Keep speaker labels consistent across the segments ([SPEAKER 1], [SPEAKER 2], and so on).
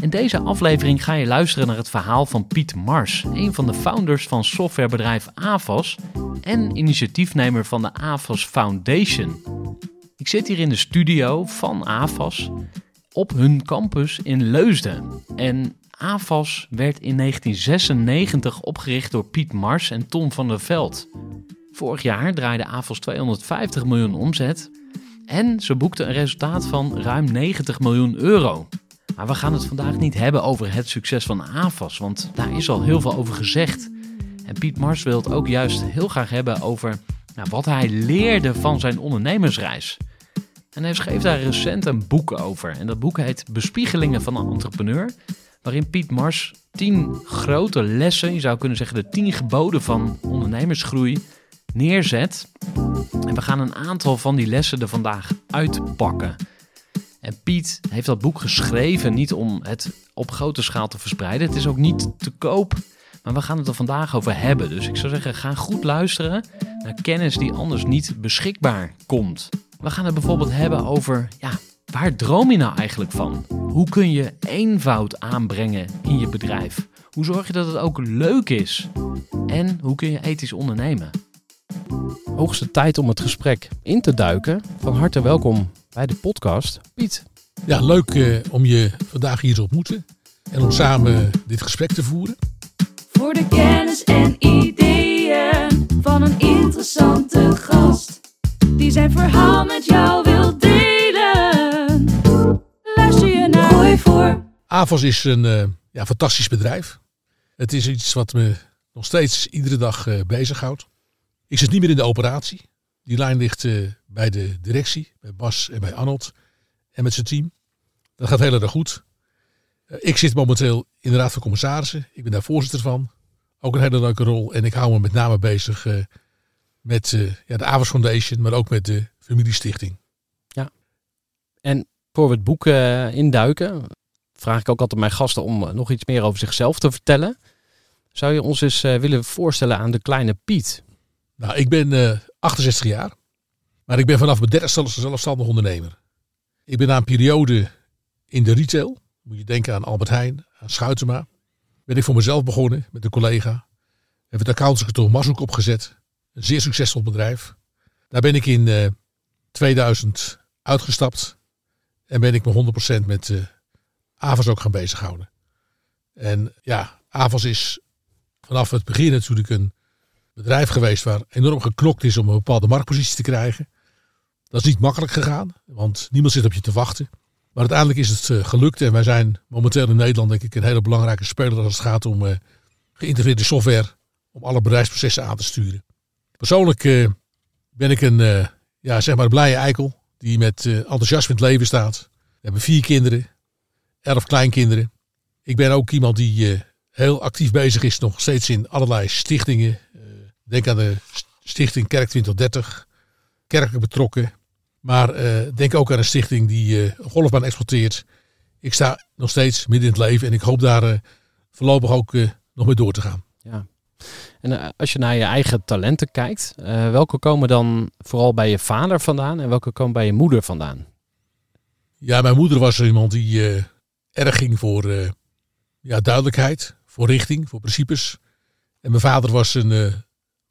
[SPEAKER 1] In deze aflevering ga je luisteren naar het verhaal van Piet Mars, een van de founders van softwarebedrijf AVAS en initiatiefnemer van de AVAS Foundation. Ik zit hier in de studio van AVAS op hun campus in Leusden. En AVAS werd in 1996 opgericht door Piet Mars en Tom van der Veld. Vorig jaar draaide AVAS 250 miljoen omzet en ze boekten een resultaat van ruim 90 miljoen euro. Maar we gaan het vandaag niet hebben over het succes van AVAS, want daar is al heel veel over gezegd. En Piet Mars wil het ook juist heel graag hebben over nou, wat hij leerde van zijn ondernemersreis. En hij schreef daar recent een boek over. En dat boek heet Bespiegelingen van een entrepreneur. Waarin Piet Mars tien grote lessen, je zou kunnen zeggen de tien geboden van ondernemersgroei, neerzet. En we gaan een aantal van die lessen er vandaag uitpakken. En Piet heeft dat boek geschreven niet om het op grote schaal te verspreiden. Het is ook niet te koop, maar we gaan het er vandaag over hebben. Dus ik zou zeggen, ga goed luisteren naar kennis die anders niet beschikbaar komt. We gaan het bijvoorbeeld hebben over, ja, waar droom je nou eigenlijk van? Hoe kun je eenvoud aanbrengen in je bedrijf? Hoe zorg je dat het ook leuk is? En hoe kun je ethisch ondernemen? Hoogste tijd om het gesprek in te duiken. Van harte welkom bij de podcast. Piet.
[SPEAKER 2] Ja, leuk eh, om je vandaag hier te ontmoeten en om samen dit gesprek te voeren.
[SPEAKER 3] Voor de kennis en ideeën van een interessante gast. Die zijn verhaal met jou wil delen. Luister je naar Gooi voor.
[SPEAKER 2] AVAS is een eh, ja, fantastisch bedrijf. Het is iets wat me nog steeds iedere dag eh, bezighoudt. Ik zit niet meer in de operatie. Die lijn ligt eh, bij de directie, bij Bas en bij Arnold en met zijn team. Dat gaat heel erg goed. Eh, ik zit momenteel in de Raad van Commissarissen. Ik ben daar voorzitter van. Ook een hele leuke rol. En ik hou me met name bezig eh, met ja, de Avers Foundation, maar ook met de familiestichting.
[SPEAKER 1] En voor we het boek induiken, vraag ik ook altijd mijn gasten om nog iets meer over zichzelf te vertellen. Zou je ons eens willen voorstellen aan de kleine Piet?
[SPEAKER 2] Nou, ik ben 68 jaar. Maar ik ben vanaf mijn zelf zelfstandig ondernemer. Ik ben na een periode in de retail. Moet je denken aan Albert Heijn, aan Schuitema. Ben ik voor mezelf begonnen met een collega. Hebben het accountantskantoor Mashoek opgezet. Een zeer succesvol bedrijf. Daar ben ik in eh, 2000 uitgestapt. En ben ik me 100% met eh AVAS ook gaan bezighouden. En ja, AVAS is vanaf het begin natuurlijk een bedrijf geweest waar enorm geknokt is om een bepaalde marktpositie te krijgen. Dat is niet makkelijk gegaan, want niemand zit op je te wachten. Maar uiteindelijk is het eh, gelukt en wij zijn momenteel in Nederland denk ik een hele belangrijke speler als het gaat om eh, geïntegreerde software om alle bedrijfsprocessen aan te sturen. Persoonlijk eh, ben ik een, ja, zeg maar blije eikel die met enthousiasme in het leven staat. We hebben vier kinderen, elf kleinkinderen. Ik ben ook iemand die heel actief bezig is nog steeds in allerlei stichtingen. Denk aan de stichting Kerk 2030, kerkelijk betrokken. Maar eh, denk ook aan een stichting die een golfbaan exploiteert. Ik sta nog steeds midden in het leven en ik hoop daar eh, voorlopig ook nog mee door te gaan.
[SPEAKER 1] Ja. En als je naar je eigen talenten kijkt, welke komen dan vooral bij je vader vandaan en welke komen bij je moeder vandaan?
[SPEAKER 2] Ja, mijn moeder was iemand die erg ging voor ja, duidelijkheid, voor richting, voor principes. En mijn vader was een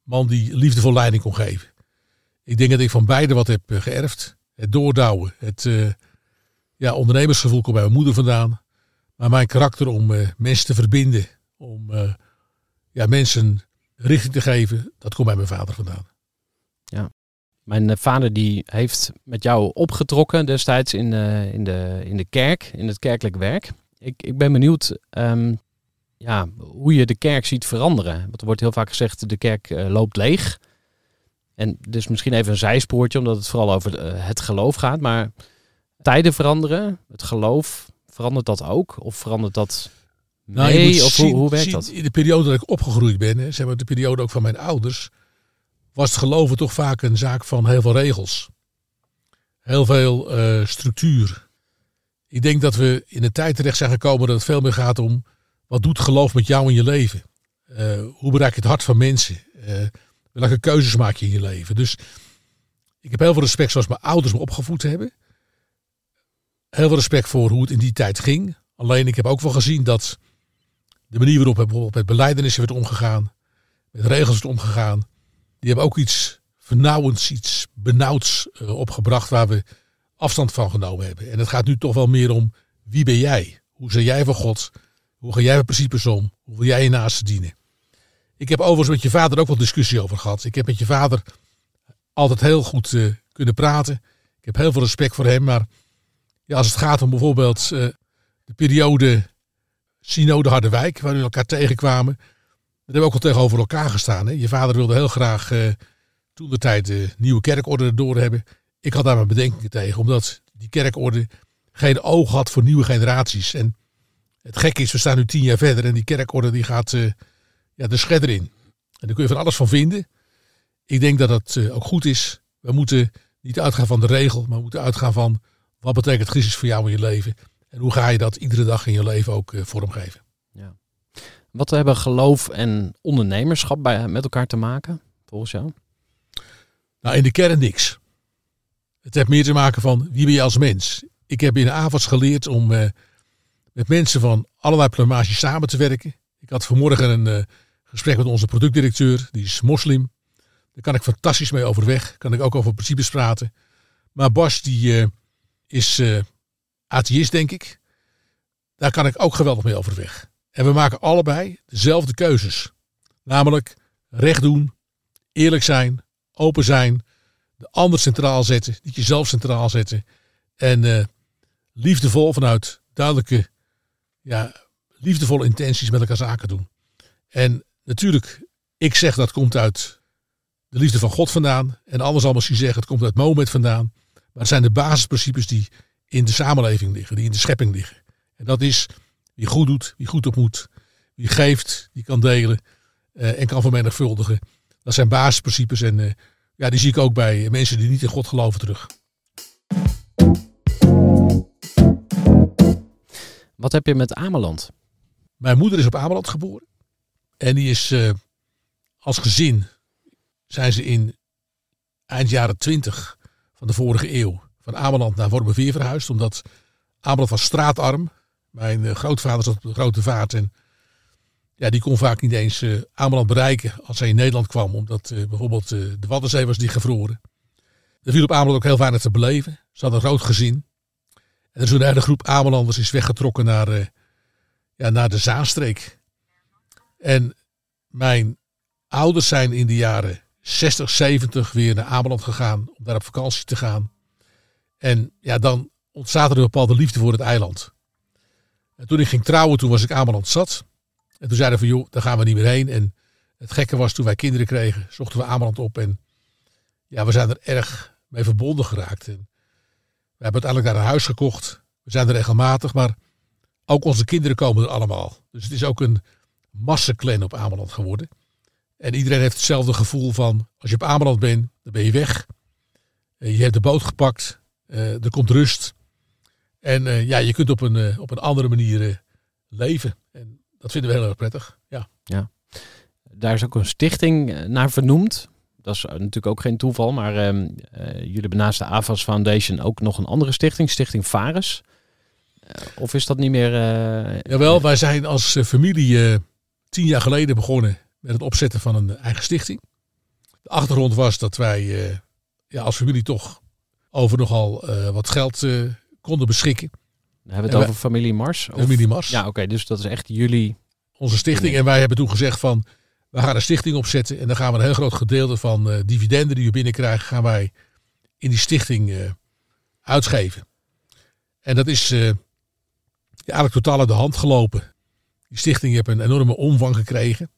[SPEAKER 2] man die liefdevol leiding kon geven. Ik denk dat ik van beide wat heb eh, geërfd. Het doordouwen, het eh, ja, ondernemersgevoel komt bij mijn moeder vandaan. Maar mijn karakter om eh, mensen te verbinden, om ja, mensen richting te geven, dat komt bij mijn vader vandaan.
[SPEAKER 1] Mijn eh, vader die heeft met jou opgetrokken destijds in, in, de, in de kerk, in het kerkelijk werk. Ik, ik ben benieuwd ehm, ja, hoe je de kerk ziet veranderen. Want er wordt heel vaak gezegd, de kerk eh, loopt leeg. En dus misschien even een zijspoortje, omdat het vooral over eh, het geloof gaat. Maar tijden veranderen, het geloof, verandert dat ook? Of verandert dat
[SPEAKER 2] Nou,
[SPEAKER 1] Of
[SPEAKER 2] zien-
[SPEAKER 1] hoe, hoe werkt
[SPEAKER 2] zien,
[SPEAKER 1] dat?
[SPEAKER 2] In de periode dat ik opgegroeid ben, hè, zeg maar de periode ook van mijn ouders, was het geloven toch vaak een zaak van heel veel regels. Heel veel eh, structuur. Ik denk dat we in een tijd terecht zijn gekomen dat het veel meer gaat om wat doet geloof met jou in je leven? Eh, hoe bereik je het hart van mensen? Eh, welke keuzes maak je in je leven? Dus ik heb heel veel respect zoals mijn ouders me opgevoed hebben. Heel veel respect voor hoe het in die tijd ging. Alleen ik heb ook wel gezien dat de manier waarop bijvoorbeeld met beleidenissen werd omgegaan, met regels werd omgegaan, die hebben ook iets vernauwends, iets benauwds eh, opgebracht waar we afstand van genomen hebben. En het gaat nu toch wel meer om wie ben jij? Hoe zie jij van God? Hoe ga jij met principes om? Hoe wil jij je naasten dienen? Ik heb overigens met je vader ook wel discussie over gehad. Ik heb met je vader altijd heel goed eh, kunnen praten. Ik heb heel veel respect voor hem. Maar ja, als het gaat om bijvoorbeeld eh, de periode Synode Harderwijk, waar we elkaar tegenkwamen. Daar hebben we ook al tegenover elkaar gestaan. Hè? Je vader wilde heel graag eh, toen de tijd de nieuwe kerkorde erdoor hebben. Ik had daar mijn bedenkingen tegen, omdat die kerkorde geen oog had voor nieuwe generaties. En het gekke is, we staan nu tien jaar verder en die kerkorde die gaat eh, ja, de scherder in. En daar kun je van alles van vinden. Ik denk dat het eh, ook goed is. We moeten niet uitgaan van de regel, maar we moeten uitgaan van wat betekent Christus voor jou in je leven. En hoe ga je dat iedere dag in je leven ook eh, vormgeven.
[SPEAKER 1] Wat hebben geloof en ondernemerschap bij, met elkaar te maken, volgens jou?
[SPEAKER 2] Nou, in de kern niks. Het heeft meer te maken van wie ben je als mens. Ik heb in AVAS geleerd om met mensen van allerlei plumage samen te werken. Ik had vanmorgen een eh, gesprek met onze productdirecteur, die is moslim. Daar kan ik fantastisch mee overweg. Kan ik ook over principes praten. Maar Bas, die eh, is eh atheïst, denk ik. Daar kan ik ook geweldig mee overweg. En we maken allebei dezelfde keuzes. Namelijk recht doen, eerlijk zijn, open zijn, de ander centraal zetten, niet jezelf centraal zetten. En liefdevol vanuit duidelijke, ja, liefdevolle intenties met elkaar zaken doen. En natuurlijk, ik zeg dat komt uit de liefde van God vandaan. En anders zal misschien zeggen, het komt uit Mohammed vandaan. Maar het zijn de basisprincipes die in de samenleving liggen, die in de schepping liggen. En dat is wie goed doet, wie goed op moet, wie geeft, die kan delen eh, en kan vermenigvuldigen. Dat zijn basisprincipes en eh, ja, die zie ik ook bij mensen die niet in God geloven terug.
[SPEAKER 1] Wat heb je met Ameland?
[SPEAKER 2] Mijn moeder is op Ameland geboren. En die is eh, als gezin, zijn ze in eind jaren twintig van de vorige eeuw van Ameland naar Wormerveer verhuisd. Omdat Ameland was straatarm. Mijn eh, grootvader zat op de grote vaart en ja, die kon vaak niet eens eh, Ameland bereiken als hij in Nederland kwam. Omdat bijvoorbeeld de Waddenzee was dichtgevroren. Er viel op Ameland ook heel weinig te beleven. Ze hadden een groot gezin. En een hele groep Amelanders is weggetrokken naar, eh, ja, naar de Zaanstreek. En mijn ouders zijn in de jaren 60, 70 weer naar Ameland gegaan om daar op vakantie te gaan. En ja, dan ontstaat er een bepaalde liefde voor het eiland. En toen ik ging trouwen, toen was ik Ameland zat. En toen zeiden we van, joh, daar gaan we niet meer heen. En het gekke was, toen wij kinderen kregen, zochten we Ameland op. En ja, we zijn er erg mee verbonden geraakt. We hebben uiteindelijk daar een huis gekocht. We zijn er regelmatig, maar ook onze kinderen komen er allemaal. Dus het is ook een massaclan op Ameland geworden. En iedereen heeft hetzelfde gevoel van, als je op Ameland bent, dan ben je weg. Eh, Je hebt de boot gepakt, eh, er komt rust. En eh, ja, je kunt op een, op een andere manier leven. En dat vinden we heel erg prettig. Ja.
[SPEAKER 1] daar is ook een stichting naar vernoemd. Dat is natuurlijk ook geen toeval, maar ehm, eh, jullie hebben naast de AVAS Foundation ook nog een andere stichting, Stichting Vares. Eh, of is dat niet meer... eh,
[SPEAKER 2] Jawel, wij zijn als eh, familie eh, tien jaar geleden begonnen met het opzetten van een eigen stichting. De achtergrond was dat wij eh, ja, als familie toch over nogal eh, wat geld eh, konden beschikken.
[SPEAKER 1] Dan hebben we
[SPEAKER 2] En
[SPEAKER 1] het
[SPEAKER 2] wij-
[SPEAKER 1] over familie Mars? Of-
[SPEAKER 2] Familie Mars,
[SPEAKER 1] Ja, oké, dus dat is echt jullie...
[SPEAKER 2] onze stichting. En wij hebben toen gezegd van, we gaan een stichting opzetten. En dan gaan we een heel groot gedeelte van eh, dividenden die we binnenkrijgen, gaan wij in die stichting eh, uitgeven. En dat is eh, ja, eigenlijk totaal uit de hand gelopen. Die stichting heeft een enorme omvang gekregen.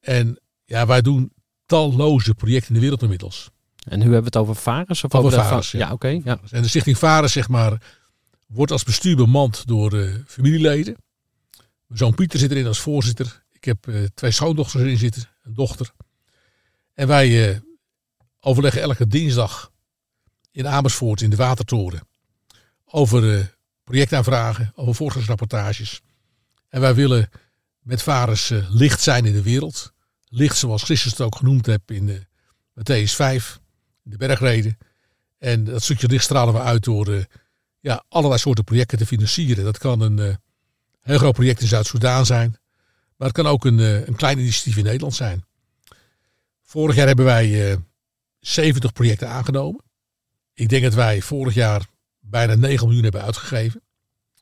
[SPEAKER 2] En ja, wij doen talloze projecten in de wereld inmiddels.
[SPEAKER 1] En nu hebben we het over Vares? Of
[SPEAKER 2] Over
[SPEAKER 1] de
[SPEAKER 2] Vares,
[SPEAKER 1] Va-
[SPEAKER 2] ja.
[SPEAKER 1] Ja, oké. ja.
[SPEAKER 2] En de stichting Varen, zeg maar, wordt als bestuur bemand door familieleden. Mijn zoon Pieter zit erin als voorzitter. Ik heb eh, twee schoondochters erin zitten, een dochter. En wij eh, overleggen elke dinsdag in Amersfoort in de Watertoren over eh, projectaanvragen, over voortgangsrapportages. En wij willen met Varens eh, licht zijn in de wereld. Licht zoals Christus het ook genoemd heeft in Matthäus 5, in de bergreden. En dat stukje licht stralen we uit door ja, allerlei soorten projecten te financieren. Dat kan een heel groot project in Zuid-Soedan zijn. Maar het kan ook een, eh, een klein initiatief in Nederland zijn. Vorig jaar hebben wij eh 70 projecten aangenomen. Ik denk dat wij vorig jaar bijna 9 miljoen hebben uitgegeven.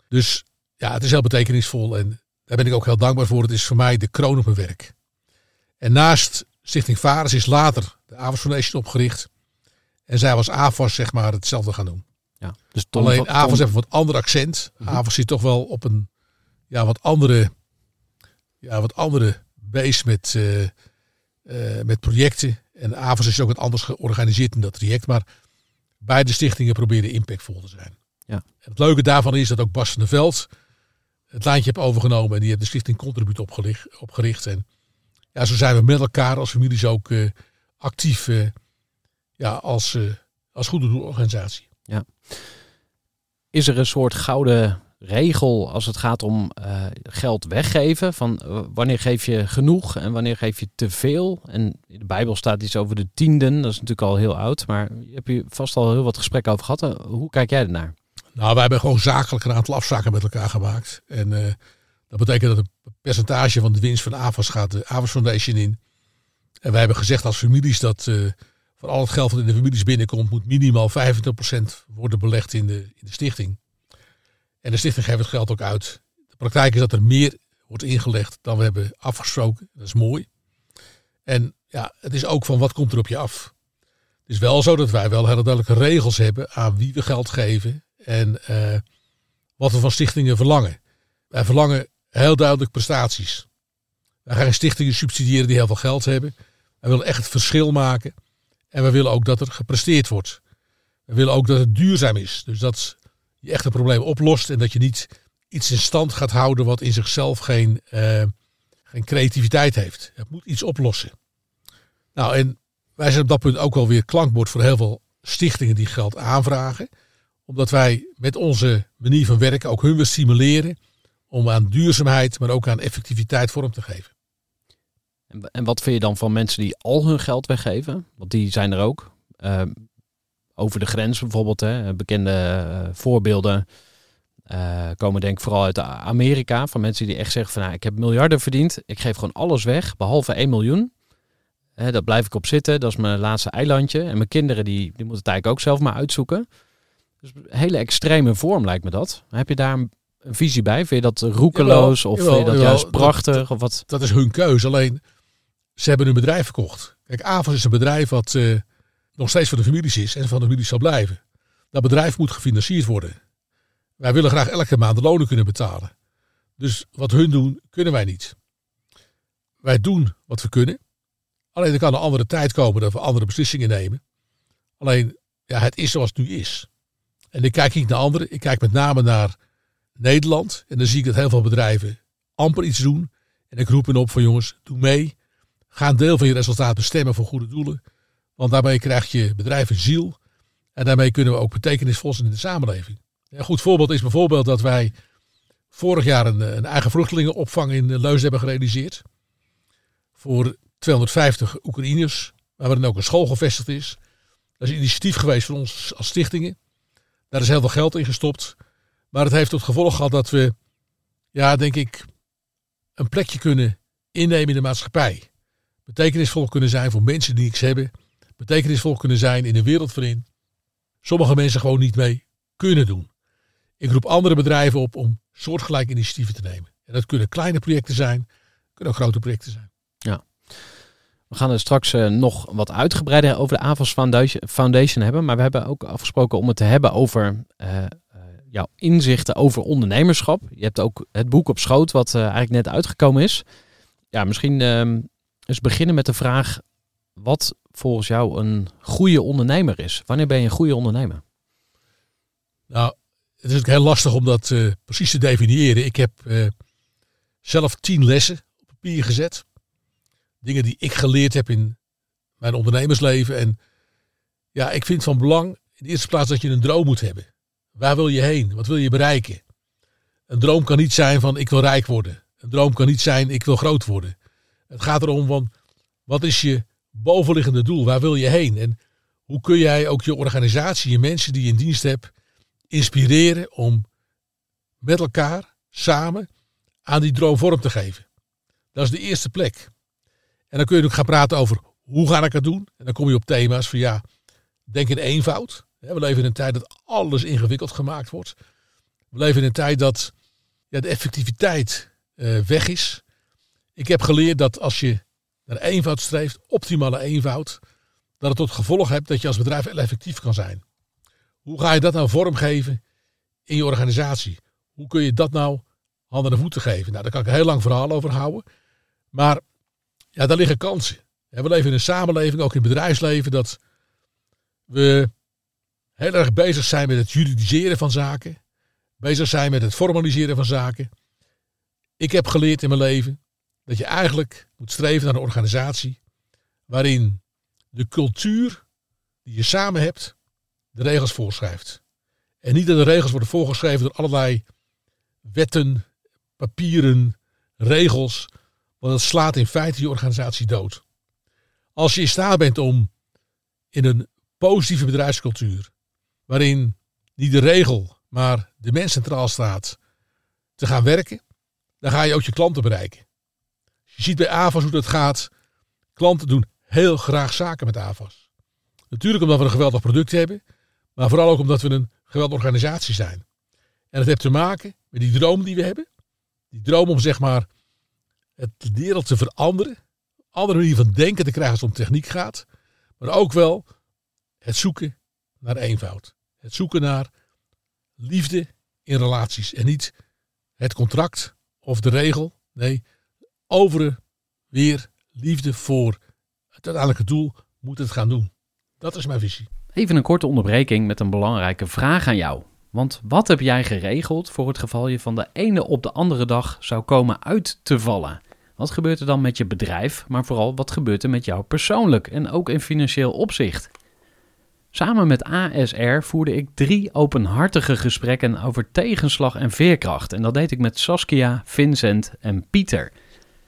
[SPEAKER 2] Dus ja, het is heel betekenisvol en daar ben ik ook heel dankbaar voor. Het is voor mij de kroon op mijn werk. En naast Stichting Vares is later de Avas Foundation opgericht. En zij was AVAS zeg maar hetzelfde gaan doen.
[SPEAKER 1] ja. Dus Tom,
[SPEAKER 2] Alleen AVAS heeft een wat ander accent.
[SPEAKER 1] Mhm.
[SPEAKER 2] AVAS zit toch wel op een ja, wat andere, ja, wat andere base met, eh, eh, met projecten. En AVAS is ook wat anders georganiseerd in dat traject. Maar beide stichtingen proberen impactvol te zijn.
[SPEAKER 1] Ja.
[SPEAKER 2] En het leuke daarvan is dat ook Bas van der Veld het lijntje heeft overgenomen. En die heeft de stichting Contribute opgericht. opgericht. En ja, zo zijn we met elkaar als families ook eh, actief ja, als, als goede doelorganisatie.
[SPEAKER 1] Is er een soort gouden regel als het gaat om eh, geld weggeven? Van eh, wanneer geef je genoeg en wanneer geef je te veel? En in de Bijbel staat iets over de tienden. Dat is natuurlijk al heel oud. Maar je hebt hier vast al heel wat gesprekken over gehad. Eh, Hoe kijk jij ernaar?
[SPEAKER 2] Nou, wij hebben gewoon zakelijk een aantal afspraken met elkaar gemaakt. En dat betekent dat een percentage van de winst van AVAS gaat de AVAS Foundation in. En wij hebben gezegd als families dat van al het geld dat in de families binnenkomt, moet minimaal 25% worden belegd in de, in de stichting. En de stichting geeft het geld ook uit. De praktijk is dat er meer wordt ingelegd dan we hebben afgesproken. Dat is mooi. En ja, het is ook van wat komt er op je af. Het is wel zo dat wij wel hele duidelijke regels hebben aan wie we geld geven en eh, wat we van stichtingen verlangen. Wij verlangen heel duidelijk prestaties. Wij gaan stichtingen subsidiëren die heel veel geld hebben. Wij willen echt het verschil maken. En we willen ook dat er gepresteerd wordt. We willen ook dat het duurzaam is. Dus dat je echt een probleem oplost en dat je niet iets in stand gaat houden wat in zichzelf geen, eh, geen creativiteit heeft. Het moet iets oplossen. Nou, en wij zijn op dat punt ook wel weer klankbord voor heel veel stichtingen die geld aanvragen. Omdat wij met onze manier van werken ook hun willen stimuleren om aan duurzaamheid, maar ook aan effectiviteit vorm te geven.
[SPEAKER 1] En, en wat vind je dan van mensen die al hun geld weggeven? Want die zijn er ook. Eh, over de grens bijvoorbeeld. Hè, bekende eh, voorbeelden eh, komen denk ik vooral uit Amerika. Van mensen die echt zeggen van nou, ik heb miljarden verdiend. Ik geef gewoon alles weg, behalve 1 miljoen. Hè, dat blijf ik op zitten. Dat is mijn laatste eilandje. En mijn kinderen die, die moeten het eigenlijk ook zelf maar uitzoeken. Dus een hele extreme vorm lijkt me dat. Heb je daar een, een visie bij? Vind je dat roekeloos?
[SPEAKER 2] Jawel,
[SPEAKER 1] of
[SPEAKER 2] jawel,
[SPEAKER 1] vind je dat
[SPEAKER 2] jawel.
[SPEAKER 1] juist prachtig? of wat?
[SPEAKER 2] Dat is hun keuze. Alleen ze hebben hun bedrijf verkocht. Kijk, Avas is een bedrijf wat eh, nog steeds van de families is en van de families zal blijven. Dat bedrijf moet gefinancierd worden. Wij willen graag elke maand de lonen kunnen betalen. Dus wat hun doen, kunnen wij niet. Wij doen wat we kunnen. Alleen er kan een andere tijd komen dat we andere beslissingen nemen. Alleen, ja, het is zoals het nu is. En ik kijk niet naar anderen. Ik kijk met name naar Nederland. En dan zie ik dat heel veel bedrijven amper iets doen. En ik roep hen op van jongens, doe mee. Ga een deel van je resultaat bestemmen voor goede doelen. Want daarmee krijg je bedrijf een ziel. En daarmee kunnen we ook betekenisvol zijn in de samenleving. Een goed voorbeeld is bijvoorbeeld dat wij vorig jaar een, een eigen vluchtelingenopvang in Leusden hebben gerealiseerd. voor 250 Oekraïners, waarin ook een school gevestigd is. Dat is een initiatief geweest van ons als stichtingen. Daar is heel veel geld in gestopt. Maar het heeft tot gevolg gehad dat we, ja, denk ik, een plekje kunnen innemen in de maatschappij. Betekenisvol kunnen zijn voor mensen die niks hebben. Betekenisvol kunnen zijn in de wereld waarin sommige mensen gewoon niet mee kunnen doen. Ik roep andere bedrijven op om soortgelijke initiatieven te nemen. En dat kunnen kleine projecten zijn, kunnen ook grote projecten zijn.
[SPEAKER 1] Ja. We gaan er straks uh, nog wat uitgebreider over de AVAS Foundation, hebben. Maar we hebben ook afgesproken om het te hebben over uh, jouw inzichten over ondernemerschap. Je hebt ook het boek op schoot, wat eigenlijk net uitgekomen is. Ja, misschien ehm, eens beginnen met de vraag: wat volgens jou een goede ondernemer is? Wanneer ben je een goede ondernemer?
[SPEAKER 2] Nou, het is heel lastig om dat uh, precies te definiëren. Ik heb uh, zelf tien lessen op papier gezet. Dingen die ik geleerd heb in mijn ondernemersleven. En ja, ik vind van belang in de eerste plaats dat je een droom moet hebben. Waar wil je heen? Wat wil je bereiken? Een droom kan niet zijn van ik wil rijk worden. Een droom kan niet zijn ik wil groot worden. Het gaat erom van wat is je bovenliggende doel? Waar wil je heen? En hoe kun jij ook je organisatie, je mensen die je in dienst hebt, inspireren om met elkaar samen aan die droom vorm te geven? Dat is de eerste plek. En dan kun je ook gaan praten over hoe ga ik het doen? En dan kom je op thema's van ja, denk in eenvoud. We leven in een tijd dat alles ingewikkeld gemaakt wordt. We leven in een tijd dat ja, de effectiviteit uh, weg is. Ik heb geleerd dat als je naar eenvoud streeft, optimale eenvoud, dat het tot gevolg heeft dat je als bedrijf heel effectief kan zijn. Hoe ga je dat nou vormgeven in je organisatie? Hoe kun je dat nou handen en voeten geven? Nou, daar kan ik een heel lang verhaal over houden. Maar ja, daar liggen kansen. We leven in een samenleving, ook in het bedrijfsleven, dat we heel erg bezig zijn met het juridiseren van zaken. Bezig zijn met het formaliseren van zaken. Ik heb geleerd in mijn leven dat je eigenlijk moet streven naar een organisatie waarin de cultuur die je samen hebt, de regels voorschrijft. En niet dat de regels worden voorgeschreven door allerlei wetten, papieren, regels, want dat slaat in feite je organisatie dood. Als je in staat bent om in een positieve bedrijfscultuur, waarin niet de regel, maar de mens centraal staat, te gaan werken, dan ga je ook je klanten bereiken. Je ziet bij AVAS hoe dat gaat. Klanten doen heel graag zaken met AVAS. Natuurlijk omdat we een geweldig product hebben, maar vooral ook omdat we een geweldige organisatie zijn. En dat heeft te maken met die droom die we hebben. Die droom om zeg maar het wereld te veranderen. Andere manier van denken te krijgen als het om techniek gaat. Maar ook wel het zoeken naar eenvoud. Het zoeken naar liefde in relaties. En niet het contract of de regel. Nee, over weer liefde voor het uiteindelijke doel moet het gaan doen. Dat is mijn visie.
[SPEAKER 1] Even een korte onderbreking met een belangrijke vraag aan jou. Want wat heb jij geregeld voor het geval je van de ene op de andere dag zou komen uit te vallen? Wat gebeurt er dan met je bedrijf, maar vooral wat gebeurt er met jou persoonlijk en ook in financieel opzicht? Samen met ASR voerde ik drie openhartige gesprekken over tegenslag en veerkracht. En dat deed ik met Saskia, Vincent en Pieter.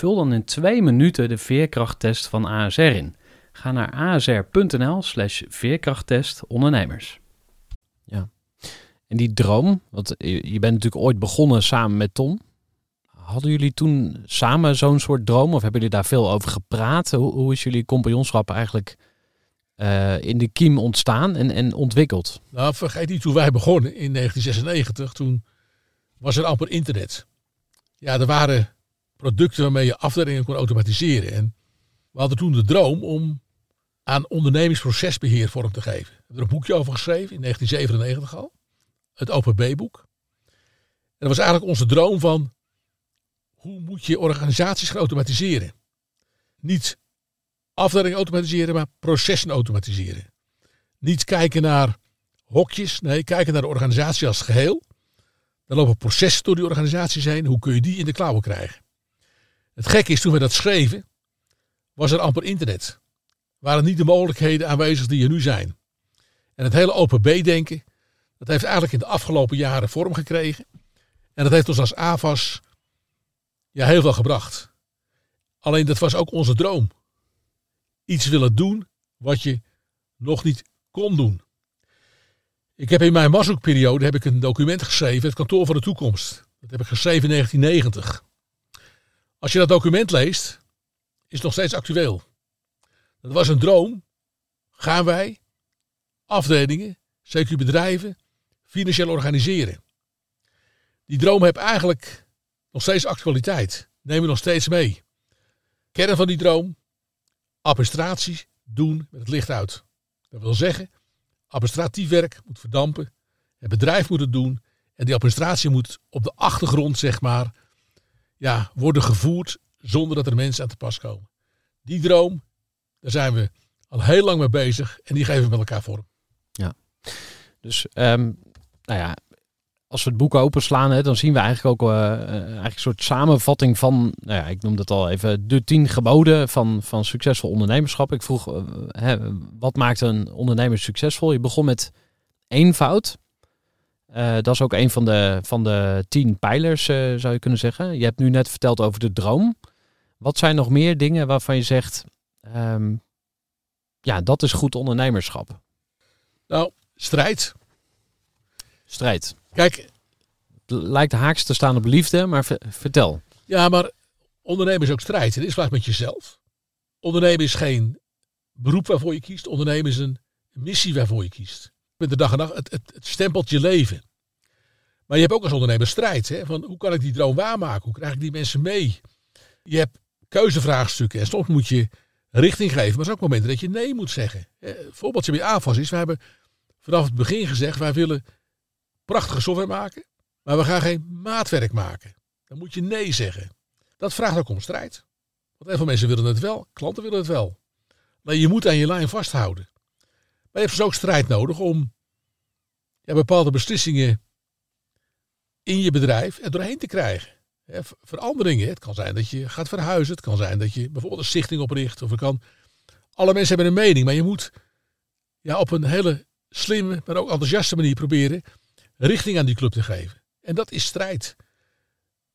[SPEAKER 1] Vul dan in twee minuten de veerkrachttest van ASR in. Ga naar asr.nl slash veerkrachttest ondernemers. Ja. En die droom, want je bent natuurlijk ooit begonnen samen met Tom. Hadden jullie toen samen zo'n soort droom of hebben jullie daar veel over gepraat? Hoe, hoe is jullie compagnonschap eigenlijk uh, in de kiem ontstaan en, en ontwikkeld?
[SPEAKER 2] Nou, vergeet niet hoe wij begonnen in 1996. Toen was er amper internet. Ja, er waren producten waarmee je afdelingen kon automatiseren. En we hadden toen de droom om aan ondernemingsprocesbeheer vorm te geven. We hebben er een boekje over geschreven in 1997 al. Het OPB-boek. En dat was eigenlijk onze droom van hoe moet je organisaties gaan automatiseren. Niet afdelingen automatiseren, maar processen automatiseren. Niet kijken naar hokjes, nee, kijken naar de organisatie als geheel. Dan lopen processen door die organisaties heen. Hoe kun je die in de klauwen krijgen? Het gekke is, toen we dat schreven, was er amper internet. Waren niet de mogelijkheden aanwezig die er nu zijn. En het hele open B-denken, dat heeft eigenlijk in de afgelopen jaren vorm gekregen. En dat heeft ons als AVAS ja, heel veel gebracht. Alleen dat was ook onze droom. Iets willen doen wat je nog niet kon doen. Ik heb in mijn maszoekperiode heb ik een document geschreven, het kantoor van de toekomst. Dat heb ik geschreven in 1990. Als je dat document leest, is het nog steeds actueel. Dat was een droom. Gaan wij afdelingen, zeker bedrijven, financieel organiseren. Die droom heeft eigenlijk nog steeds actualiteit. Nemen we nog steeds mee. Kern van die droom, administratie doen met het licht uit. Dat wil zeggen, administratief werk moet verdampen. Het bedrijf moet het doen. En die administratie moet op de achtergrond, zeg maar, ja, worden gevoerd zonder dat er mensen aan te pas komen. Die droom, daar zijn we al heel lang mee bezig en die geven we met elkaar vorm.
[SPEAKER 1] Ja, dus um, nou ja, als we het boek openslaan, hè, dan zien we eigenlijk ook uh, eigenlijk een soort samenvatting van, nou ja, ik noem dat al even, de tien geboden van, van succesvol ondernemerschap. Ik vroeg, uh, hè, wat maakt een ondernemer succesvol? Je begon met eenvoud. Uh, dat is ook een van de, van de tien pijlers, zou je kunnen zeggen. Je hebt nu net verteld over de droom. Wat zijn nog meer dingen waarvan je zegt, um, ja, dat is goed ondernemerschap?
[SPEAKER 2] Nou, strijd.
[SPEAKER 1] Strijd.
[SPEAKER 2] Kijk.
[SPEAKER 1] Het lijkt haaks te staan op liefde, maar vertel.
[SPEAKER 2] Ja, maar ondernemen is ook strijd. Het is vaak met jezelf. Ondernemen is geen beroep waarvoor je kiest. Ondernemen is een missie waarvoor je kiest. Met de dag en het, het stempelt je leven. Maar je hebt ook als ondernemer strijd. Hè? Van hoe kan ik die droom waarmaken? Hoe krijg ik die mensen mee? Je hebt keuzevraagstukken en soms moet je richting geven. Maar er zijn ook momenten dat je nee moet zeggen. Een voorbeeldje bij AFAS is, we hebben vanaf het begin gezegd, wij willen prachtige software maken, maar we gaan geen maatwerk maken. Dan moet je nee zeggen. Dat vraagt ook om strijd. Want heel veel mensen willen het wel, klanten willen het wel. Maar je moet aan je lijn vasthouden. Maar je hebt dus ook strijd nodig om ja, bepaalde beslissingen in je bedrijf er doorheen te krijgen. veranderingen. Het kan zijn dat je gaat verhuizen. Het kan zijn dat je bijvoorbeeld een stichting opricht. Of het kan. Alle mensen hebben een mening, maar je moet ja, op een hele slimme, maar ook enthousiaste manier proberen richting aan die club te geven. En dat is strijd.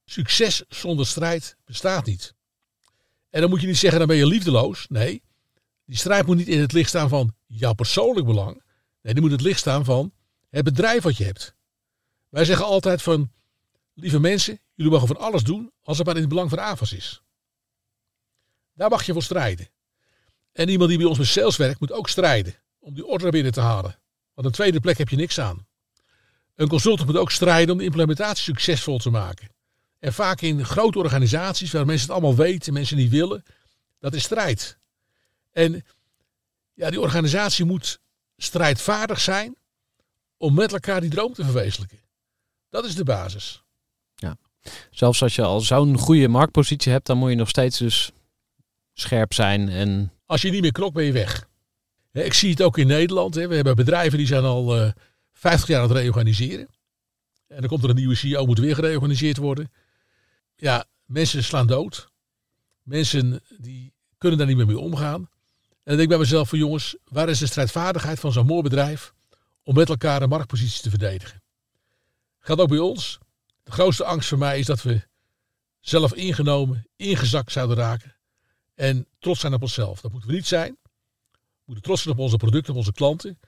[SPEAKER 2] Succes zonder strijd bestaat niet. En dan moet je niet zeggen, dan ben je liefdeloos. Nee, die strijd moet niet in het licht staan van jouw persoonlijk belang. Nee, die moet het licht staan van het bedrijf wat je hebt. Wij zeggen altijd van, lieve mensen, jullie mogen van alles doen als het maar in het belang van AFAS is. Daar mag je voor strijden. En iemand die bij ons met sales werkt, moet ook strijden om die order binnen te halen. Want een tweede plek heb je niks aan. Een consultant moet ook strijden om de implementatie succesvol te maken. En vaak in grote organisaties waar mensen het allemaal weten, mensen niet willen, dat is strijd. En ja, die organisatie moet strijdvaardig zijn om met elkaar die droom te verwezenlijken. Dat is de basis.
[SPEAKER 1] Ja. Zelfs als je al zo'n goede marktpositie hebt, dan moet je nog steeds dus scherp zijn. En...
[SPEAKER 2] Als je niet meer knokt, ben je weg. Ik zie het ook in Nederland. We hebben bedrijven die zijn al eh, 50 jaar aan het reorganiseren. En dan komt er een nieuwe CEO, moet weer gereorganiseerd worden. Ja, mensen slaan dood. Mensen die kunnen daar niet meer mee omgaan. En dan denk ik bij mezelf van jongens, waar is de strijdvaardigheid van zo'n mooi bedrijf om met elkaar een marktpositie te verdedigen? Gaat ook bij ons. De grootste angst voor mij is dat we zelf ingenomen, ingezakt zouden raken. En trots zijn op onszelf. Dat moeten we niet zijn. We moeten trots zijn op onze producten, op onze klanten.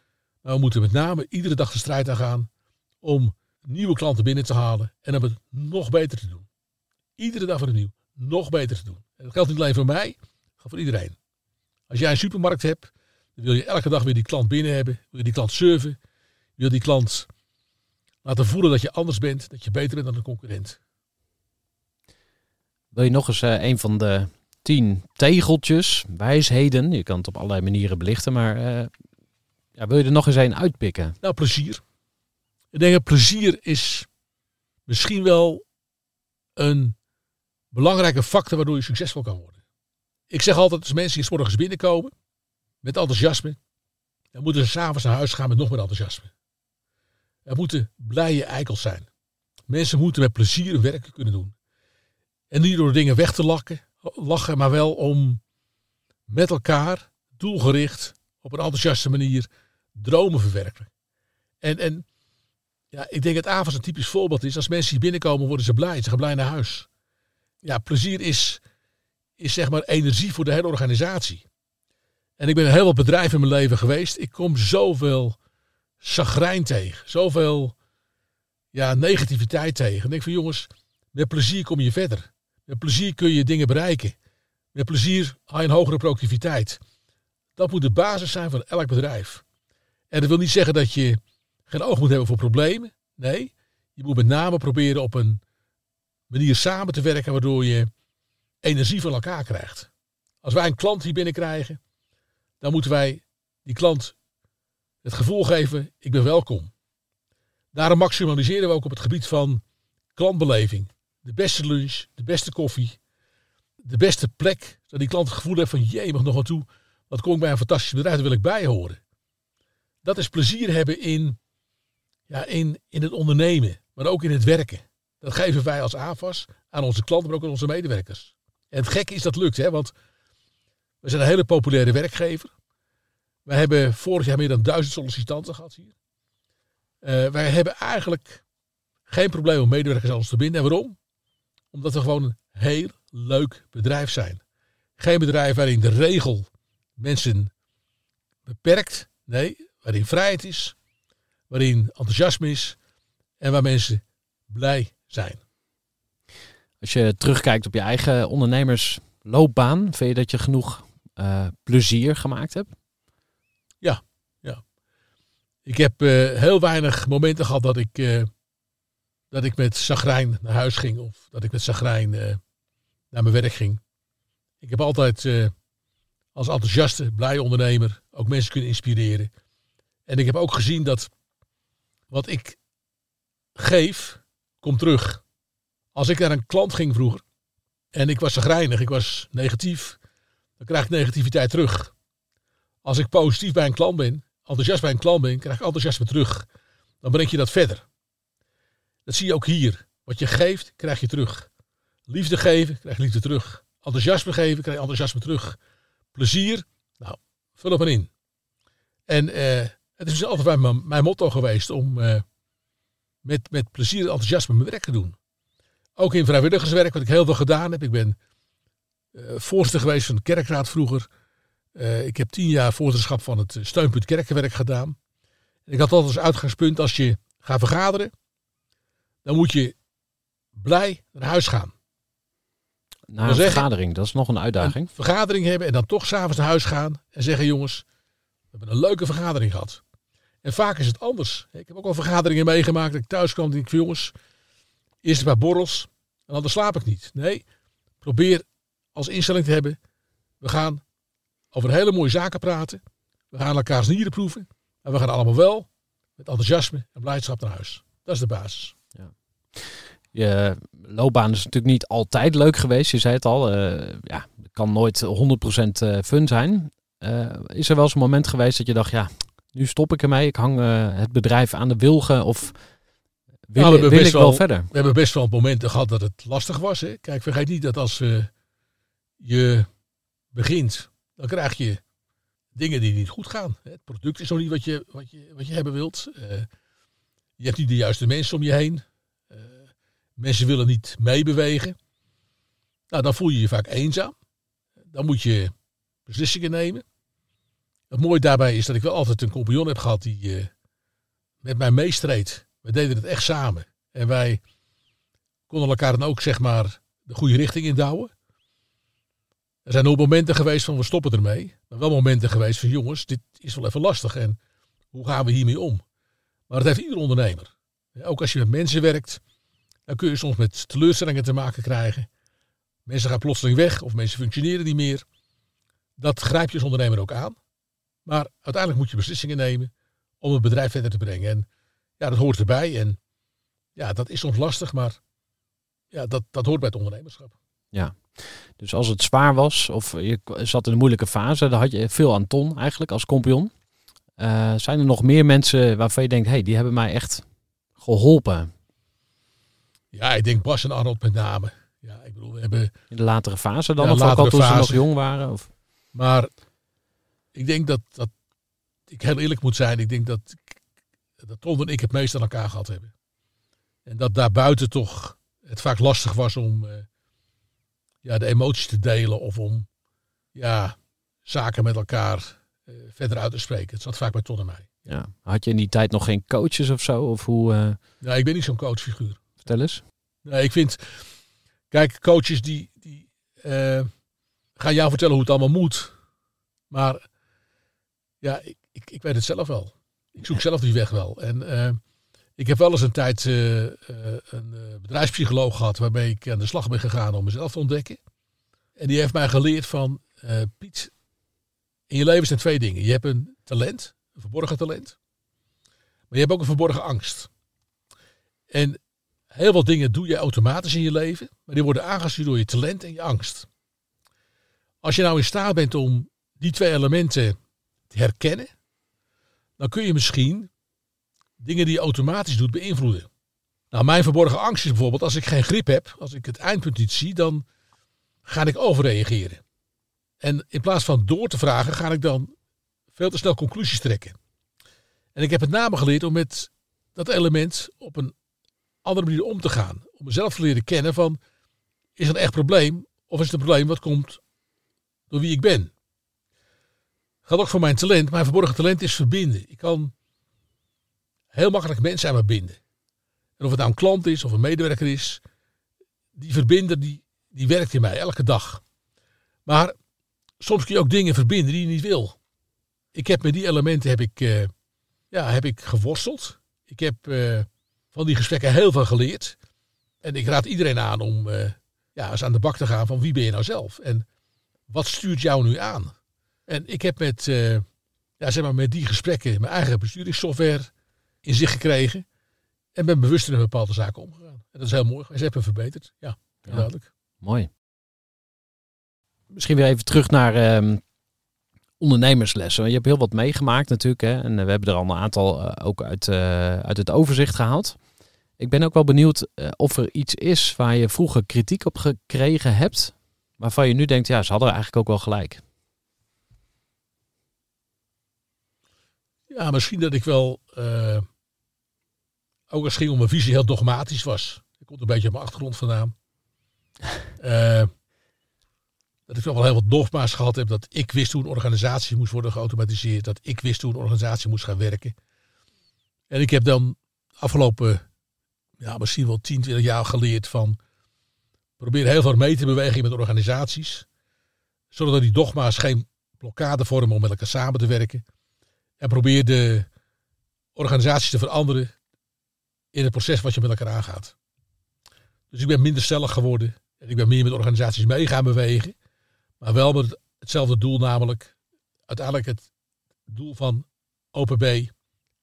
[SPEAKER 2] Maar we moeten met name iedere dag de strijd aangaan om nieuwe klanten binnen te halen en om het nog beter te doen. Iedere dag opnieuw nog beter te doen. En dat geldt niet alleen voor mij, maar voor iedereen. Als jij een supermarkt hebt, dan wil je elke dag weer die klant binnen hebben, wil je die klant serven, wil die klant laten voelen dat je anders bent, dat je beter bent dan een concurrent.
[SPEAKER 1] Wil je nog eens uh, een van de tien tegeltjes, wijsheden, je kan het op allerlei manieren belichten, maar uh, ja, wil je er nog eens een uitpikken?
[SPEAKER 2] Nou, plezier. Ik denk dat plezier is misschien wel een belangrijke factor waardoor je succesvol kan worden. Ik zeg altijd, als mensen hier 's morgens binnenkomen met enthousiasme, dan moeten ze s'avonds naar huis gaan met nog meer enthousiasme. Er moeten blije eikels zijn. Mensen moeten met plezier hun werk kunnen doen. En niet door dingen weg te lachen, lachen, maar wel om met elkaar, doelgericht, op een enthousiaste manier, dromen verwerken. En, en ja, ik denk dat avonds een typisch voorbeeld is. Als mensen hier binnenkomen, worden ze blij. Ze gaan blij naar huis. Ja, plezier is, is zeg maar energie voor de hele organisatie. En ik ben in heel wat bedrijven in mijn leven geweest. Ik kom zoveel chagrijn tegen. Zoveel ja, negativiteit tegen. En ik denk van jongens, met plezier kom je verder. Met plezier kun je dingen bereiken. Met plezier haal je een hogere productiviteit. Dat moet de basis zijn van elk bedrijf. En dat wil niet zeggen dat je geen oog moet hebben voor problemen. Nee, je moet met name proberen op een manier samen te werken waardoor je energie van elkaar krijgt. Als wij een klant hier binnenkrijgen, dan moeten wij die klant het gevoel geven, ik ben welkom. Daarom maximaliseren we ook op het gebied van klantbeleving. De beste lunch, de beste koffie, de beste plek. Zodat die klant het gevoel heeft van, jee, mag nog wat toe. Wat kom ik bij een fantastisch bedrijf, daar wil ik bij horen. Dat is plezier hebben in, ja, in, in het ondernemen, maar ook in het werken. Dat geven wij als AFAS aan onze klanten, maar ook aan onze medewerkers. En het gekke is dat lukt, hè, want we zijn een hele populaire werkgever. We hebben vorig jaar meer dan duizend sollicitanten gehad hier. Uh, wij hebben eigenlijk geen probleem om medewerkers aan ons te binden. En waarom? Omdat we gewoon een heel leuk bedrijf zijn. Geen bedrijf waarin de regel mensen beperkt. Nee, waarin vrijheid is. Waarin enthousiasme is. En waar mensen blij zijn.
[SPEAKER 1] Als je terugkijkt op je eigen ondernemersloopbaan, vind je dat je genoeg uh, plezier gemaakt hebt?
[SPEAKER 2] Ja, ja. Ik heb uh, heel weinig momenten gehad dat ik, uh, dat ik met zagrijn naar huis ging of dat ik met zagrijn naar mijn werk ging. Ik heb altijd als enthousiaste, blije ondernemer ook mensen kunnen inspireren. En ik heb ook gezien dat wat ik geef, komt terug. Als ik naar een klant ging vroeger en ik was zagrijnig, ik was negatief, dan krijg ik negativiteit terug. Als ik positief bij een klant ben, enthousiast bij een klant ben, krijg ik enthousiasme terug. Dan breng je dat verder. Dat zie je ook hier. Wat je geeft, krijg je terug. Liefde geven, krijg je liefde terug. Enthousiasme geven, krijg je enthousiasme terug. Plezier, nou, vul het maar in. En eh, het is dus altijd mijn, mijn motto geweest om eh, met, met plezier en enthousiasme mijn werk te doen. Ook in vrijwilligerswerk, wat ik heel veel gedaan heb. Ik ben uh, voorzitter geweest van de kerkraad vroeger. Uh, ik heb tien jaar voorzitterschap van het steunpunt kerkenwerk gedaan. Ik had altijd als uitgangspunt, als je gaat vergaderen, dan moet je blij naar huis gaan.
[SPEAKER 1] Na een vergadering, dat is nog een uitdaging.
[SPEAKER 2] Een vergadering hebben en dan toch s'avonds naar huis gaan en zeggen jongens, we hebben een leuke vergadering gehad. En vaak is het anders. Ik heb ook al vergaderingen meegemaakt dat ik thuis kwam en van jongens, eerst een paar borrels en dan slaap ik niet. Nee, probeer als instelling te hebben, we gaan over hele mooie zaken praten. We gaan elkaars nieren proeven. En we gaan allemaal wel met enthousiasme en blijdschap naar huis. Dat is de basis. Ja.
[SPEAKER 1] Je loopbaan is natuurlijk niet altijd leuk geweest. Je zei het al, uh, ja, het kan nooit 100% eh, fun zijn. Uh, is er wel eens een moment geweest dat je dacht, ja, nu stop ik ermee. Ik hang het bedrijf aan de wilgen of wil, nou, we wil ik wel, wel, verder?
[SPEAKER 2] We hebben best wel momenten gehad dat het lastig was. Hè? Kijk, vergeet niet dat als je begint dan krijg je dingen die niet goed gaan. Het product is nog niet wat je, wat je, wat je hebben wilt. Uh, je hebt niet de juiste mensen om je heen. Uh, mensen willen niet meebewegen. Nou, dan voel je je vaak eenzaam. Dan moet je beslissingen nemen. Het mooie daarbij is dat ik wel altijd een compagnon heb gehad die uh, met mij meestreed. We deden het echt samen. En wij konden elkaar dan ook zeg maar de goede richting indouwen. Er zijn ook momenten geweest van we stoppen ermee. Maar wel momenten geweest van jongens, dit is wel even lastig. En hoe gaan we hiermee om? Maar dat heeft ieder ondernemer. Ook als je met mensen werkt, dan kun je soms met teleurstellingen te maken krijgen. Mensen gaan plotseling weg of mensen functioneren niet meer. Dat grijp je als ondernemer ook aan. Maar uiteindelijk moet je beslissingen nemen om het bedrijf verder te brengen. En ja, dat hoort erbij. En ja, dat is soms lastig, maar ja, dat, dat hoort bij het ondernemerschap.
[SPEAKER 1] Ja. Dus als het zwaar was of je zat in een moeilijke fase, dan had je veel aan Ton eigenlijk als kompion. Eh, zijn er nog meer mensen waarvan je denkt, hey, die hebben mij echt geholpen
[SPEAKER 2] Ja, ik denk Bas en Arnold met name. Ja, ik bedoel, we hebben
[SPEAKER 1] in de latere fase dan?
[SPEAKER 2] Ja,
[SPEAKER 1] of ook al toen ze nog jong waren? Of?
[SPEAKER 2] Maar ik denk dat, dat ik heel eerlijk moet zijn. Ik denk dat, dat Ton en ik het meest aan elkaar gehad hebben. En dat daarbuiten toch het vaak lastig was om eh, ja, de emoties te delen of om ja, zaken met elkaar eh, verder uit te spreken. Het zat vaak bij Ton en mij.
[SPEAKER 1] Ja. Had je in die tijd nog geen coaches of zo? Of hoe? eh,
[SPEAKER 2] Ja, ik ben niet zo'n coachfiguur.
[SPEAKER 1] vertel eens.
[SPEAKER 2] Nee, ik vind, kijk, coaches die, die gaan jou vertellen hoe het allemaal moet. Maar ja, ik, ik, ik weet het zelf wel. Ik zoek zelf die weg wel. En eh, ik heb wel eens een tijd eh, eh, een bedrijfspsycholoog gehad waarmee ik aan de slag ben gegaan om mezelf te ontdekken. En die heeft mij geleerd van, Piet, in je leven zijn twee dingen. Je hebt een talent, een verborgen talent. Maar je hebt ook een verborgen angst. En Heel veel dingen doe je automatisch in je leven, maar die worden aangestuurd door je talent en je angst. Als je nou in staat bent om die twee elementen te herkennen, dan kun je misschien dingen die je automatisch doet beïnvloeden. Nou, mijn verborgen angst is bijvoorbeeld als ik geen grip heb, als ik het eindpunt niet zie, dan ga ik overreageren. En in plaats van door te vragen, ga ik dan veel te snel conclusies trekken. En ik heb met name geleerd om met dat element op een andere manier om te gaan. Om mezelf te leren kennen van, is het een echt probleem? Of is het een probleem wat komt door wie ik ben? Gaat ook voor mijn talent. Mijn verborgen talent is verbinden. Ik kan heel makkelijk mensen aan me binden. En of het nou een klant is of een medewerker is, die verbinder die, die werkt in mij elke dag. Maar soms kun je ook dingen verbinden die je niet wil. Ik heb met die elementen heb ik, eh, ja, heb ik geworsteld. Ik heb eh, van die gesprekken heel veel geleerd. En ik raad iedereen aan om eh, ja, eens aan de bak te gaan van wie ben je nou zelf? En wat stuurt jou nu aan? En ik heb met, eh, ja, zeg maar met die gesprekken mijn eigen besturingssoftware in zich gekregen. En ben bewuster in bepaalde zaken omgegaan. En dat is heel mooi. Ze hebben verbeterd. Ja,
[SPEAKER 1] Ja.
[SPEAKER 2] duidelijk.
[SPEAKER 1] Mooi. Misschien weer even terug naar ehm, ondernemerslessen. Je hebt heel wat meegemaakt natuurlijk. Hè? En eh, we hebben er al een aantal eh, ook uit, uit het overzicht gehaald. Ik ben ook wel benieuwd of er iets is waar je vroeger kritiek op gekregen hebt. Waarvan je nu denkt, ja, ze hadden eigenlijk ook wel gelijk.
[SPEAKER 2] Ja, misschien dat ik wel, eh, ook als het ging om mijn visie, heel dogmatisch was. Ik komt een beetje op mijn achtergrond vandaan. Eh, dat ik wel heel wat dogma's gehad heb. Dat ik wist hoe een organisatie moest worden geautomatiseerd. Dat ik wist hoe een organisatie moest gaan werken. En ik heb dan afgelopen, ja, misschien wel 10, 20 jaar geleerd van... Probeer heel veel mee te bewegen met organisaties. Zodat die dogma's geen blokkade vormen om met elkaar samen te werken. En probeer de organisatie te veranderen in het proces wat je met elkaar aangaat. Dus ik ben minder stellig geworden. En ik ben meer met organisaties mee gaan bewegen. Maar wel met hetzelfde doel, namelijk uiteindelijk het doel van OPB,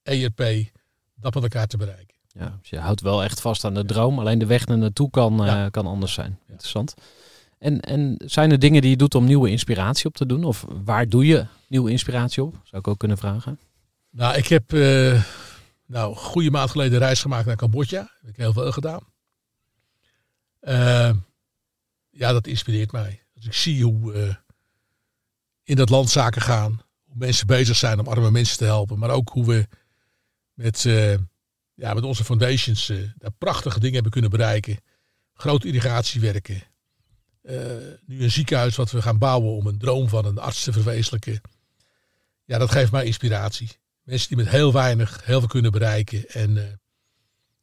[SPEAKER 2] ERP, dat met elkaar te bereiken.
[SPEAKER 1] Ja, dus je houdt wel echt vast aan de droom. Alleen de weg naar naartoe kan, eh, kan anders zijn. Interessant. En, en zijn er dingen die je doet om nieuwe inspiratie op te doen? Of waar doe je nieuwe inspiratie op? Zou ik ook kunnen vragen.
[SPEAKER 2] Nou, ik heb eh, nou, goede maand geleden reis gemaakt naar Cambodja. Daar heb ik heel veel gedaan. Eh, ja, dat inspireert mij. Als ik zie hoe eh, in dat land zaken gaan. Hoe mensen bezig zijn om arme mensen te helpen. Maar ook hoe we met, ja, met onze foundations daar prachtige dingen hebben kunnen bereiken. Grote irrigatiewerken. Eh, nu een ziekenhuis wat we gaan bouwen om een droom van een arts te verwezenlijken. Ja, dat geeft mij inspiratie. Mensen die met heel weinig heel veel kunnen bereiken en eh,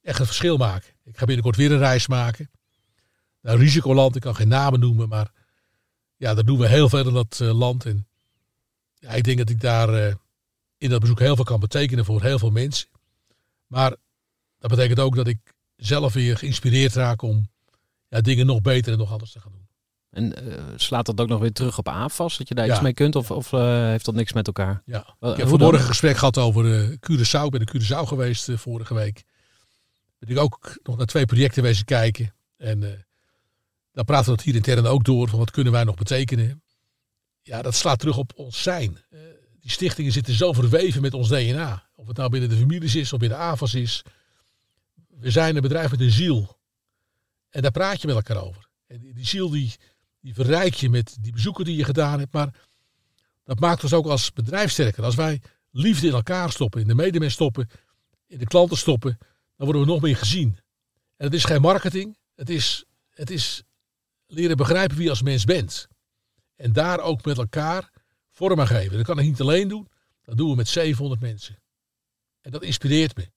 [SPEAKER 2] echt een verschil maken. Ik ga binnenkort weer een reis maken. Naar risicoland, ik kan geen namen noemen, maar ja, daar doen we heel veel in dat eh, land. En ja, ik denk dat ik daar in dat bezoek heel veel kan betekenen voor heel veel mensen. Maar dat betekent ook dat ik zelf weer geïnspireerd raak om ja, dingen nog beter en nog anders te gaan doen.
[SPEAKER 1] En eh, slaat dat ook nog weer terug op AFAS? Dat je daar
[SPEAKER 2] Ja.
[SPEAKER 1] iets mee kunt? Of, of eh, heeft dat niks met elkaar?
[SPEAKER 2] Ja.
[SPEAKER 1] Wel,
[SPEAKER 2] Ik heb vanmorgen een gesprek gehad over eh Curaçao. Ik ben in Curaçao geweest vorige week. Ben ik ook nog naar twee projecten wezen kijken. En Dan praten we dat hier intern ook door. Van wat kunnen wij nog betekenen? Ja, dat slaat terug op ons zijn. Uh, die stichtingen zitten zo verweven met ons DNA. Of het nou binnen de families is of binnen AVAS is. We zijn een bedrijf met een ziel. En daar praat je met elkaar over. En die, die ziel die, die verrijk je met die bezoeken die je gedaan hebt. Maar dat maakt ons ook als bedrijf sterker. Als wij liefde in elkaar stoppen, in de medemens stoppen, in de klanten stoppen, dan worden we nog meer gezien. En het is geen marketing. Het is, het is leren begrijpen wie je als mens bent. En daar ook met elkaar vorm aan geven. Dat kan ik niet alleen doen. Dat doen we met 700 mensen. En dat inspireert me.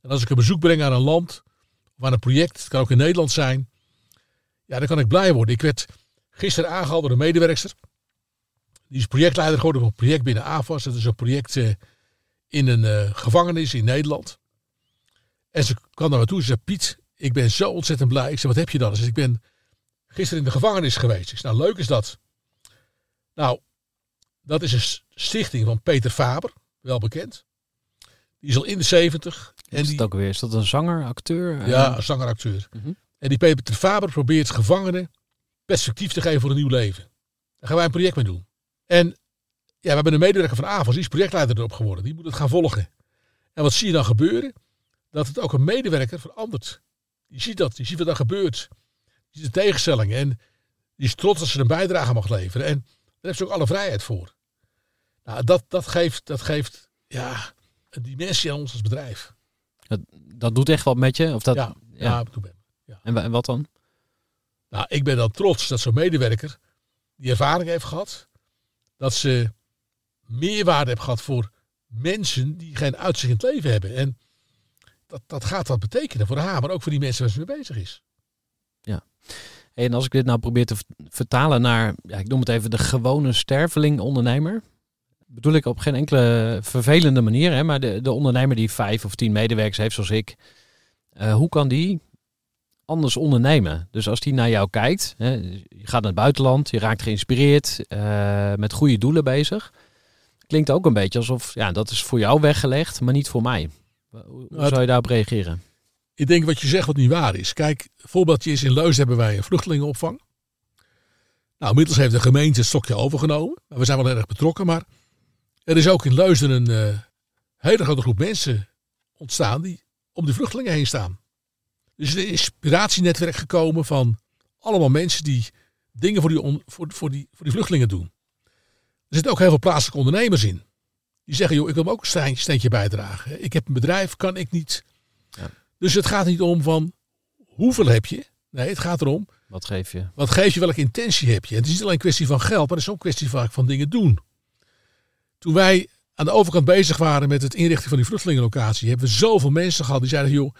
[SPEAKER 2] En als ik een bezoek breng aan een land of aan een project, het kan ook in Nederland zijn, ja, dan kan ik blij worden. Ik werd gisteren aangehaald door een medewerkster. Die is projectleider geworden van een project binnen AFAS. Dat is een project uh, in een uh, gevangenis in Nederland. En ze kwam naar me toe. Ze zei: Piet, ik ben zo ontzettend blij. Ik zei: Wat heb je dan? Ze zei: Ik ben gisteren in de gevangenis geweest. Ik zei: Nou, leuk is dat. Nou, dat is een stichting van Peter Faber, wel bekend. Die is al in de 70.
[SPEAKER 1] En is
[SPEAKER 2] die,
[SPEAKER 1] ook weer? Is dat een zanger, acteur?
[SPEAKER 2] Ja, een zanger, acteur.
[SPEAKER 1] Mhm.
[SPEAKER 2] En die Peter Faber probeert gevangenen perspectief te geven voor een nieuw leven. Daar gaan wij een project mee doen. En ja, we hebben een medewerker van AVAS, die is projectleider erop geworden. Die moet het gaan volgen. En wat zie je dan gebeuren? Dat het ook een medewerker verandert. Die ziet dat, die ziet wat er gebeurt. Die ziet de tegenstelling en die is trots dat ze een bijdrage mag leveren. En daar heeft ze ook alle vrijheid voor. Nou, dat, dat, geeft, dat geeft ja, een dimensie aan ons als bedrijf.
[SPEAKER 1] Dat, dat doet echt wat met je? Of dat,
[SPEAKER 2] ja, ja. ja,
[SPEAKER 1] en wat dan?
[SPEAKER 2] Nou, ik ben dan trots dat zo'n medewerker die ervaring heeft gehad. Dat ze meerwaarde heeft gehad voor mensen die geen uitzicht in het leven hebben. En dat, dat gaat wat betekenen voor haar, maar ook voor die mensen waar ze mee bezig is.
[SPEAKER 1] Ja. En als ik dit nou probeer te vertalen naar, ja, ik noem het even de gewone sterveling ondernemer. Bedoel ik op geen enkele vervelende manier, hè, maar de, de ondernemer die vijf of tien medewerkers heeft zoals ik. Uh, hoe kan die anders ondernemen. Dus als die naar jou kijkt, hè, je gaat naar het buitenland, je raakt geïnspireerd, uh, met goede doelen bezig. Klinkt ook een beetje alsof, ja, dat is voor jou weggelegd, maar niet voor mij. Hoe nou, zou je daarop reageren?
[SPEAKER 2] Ik denk wat je zegt wat niet waar is. Kijk, voorbeeldje is in Leus hebben wij een vluchtelingenopvang. Nou, inmiddels heeft de gemeente het stokje overgenomen. We zijn wel erg betrokken, maar er is ook in Leusden een uh, hele grote groep mensen ontstaan die om die vluchtelingen heen staan. Dus er is een inspiratienetwerk gekomen van allemaal mensen die dingen voor die, on, voor, voor, die, voor die vluchtelingen doen. Er zitten ook heel veel plaatselijke ondernemers in. Die zeggen, joh, ik wil me ook een steentje bijdragen. Ik heb een bedrijf, kan ik niet. Ja. Dus het gaat niet om van hoeveel heb je. Nee, het gaat erom.
[SPEAKER 1] Wat geef je?
[SPEAKER 2] Wat geef je, welke intentie heb je? En het is niet alleen een kwestie van geld, maar het is ook een kwestie van, van dingen doen. Toen wij aan de overkant bezig waren met het inrichten van die vluchtelingenlocatie, hebben we zoveel mensen gehad die zeiden, joh,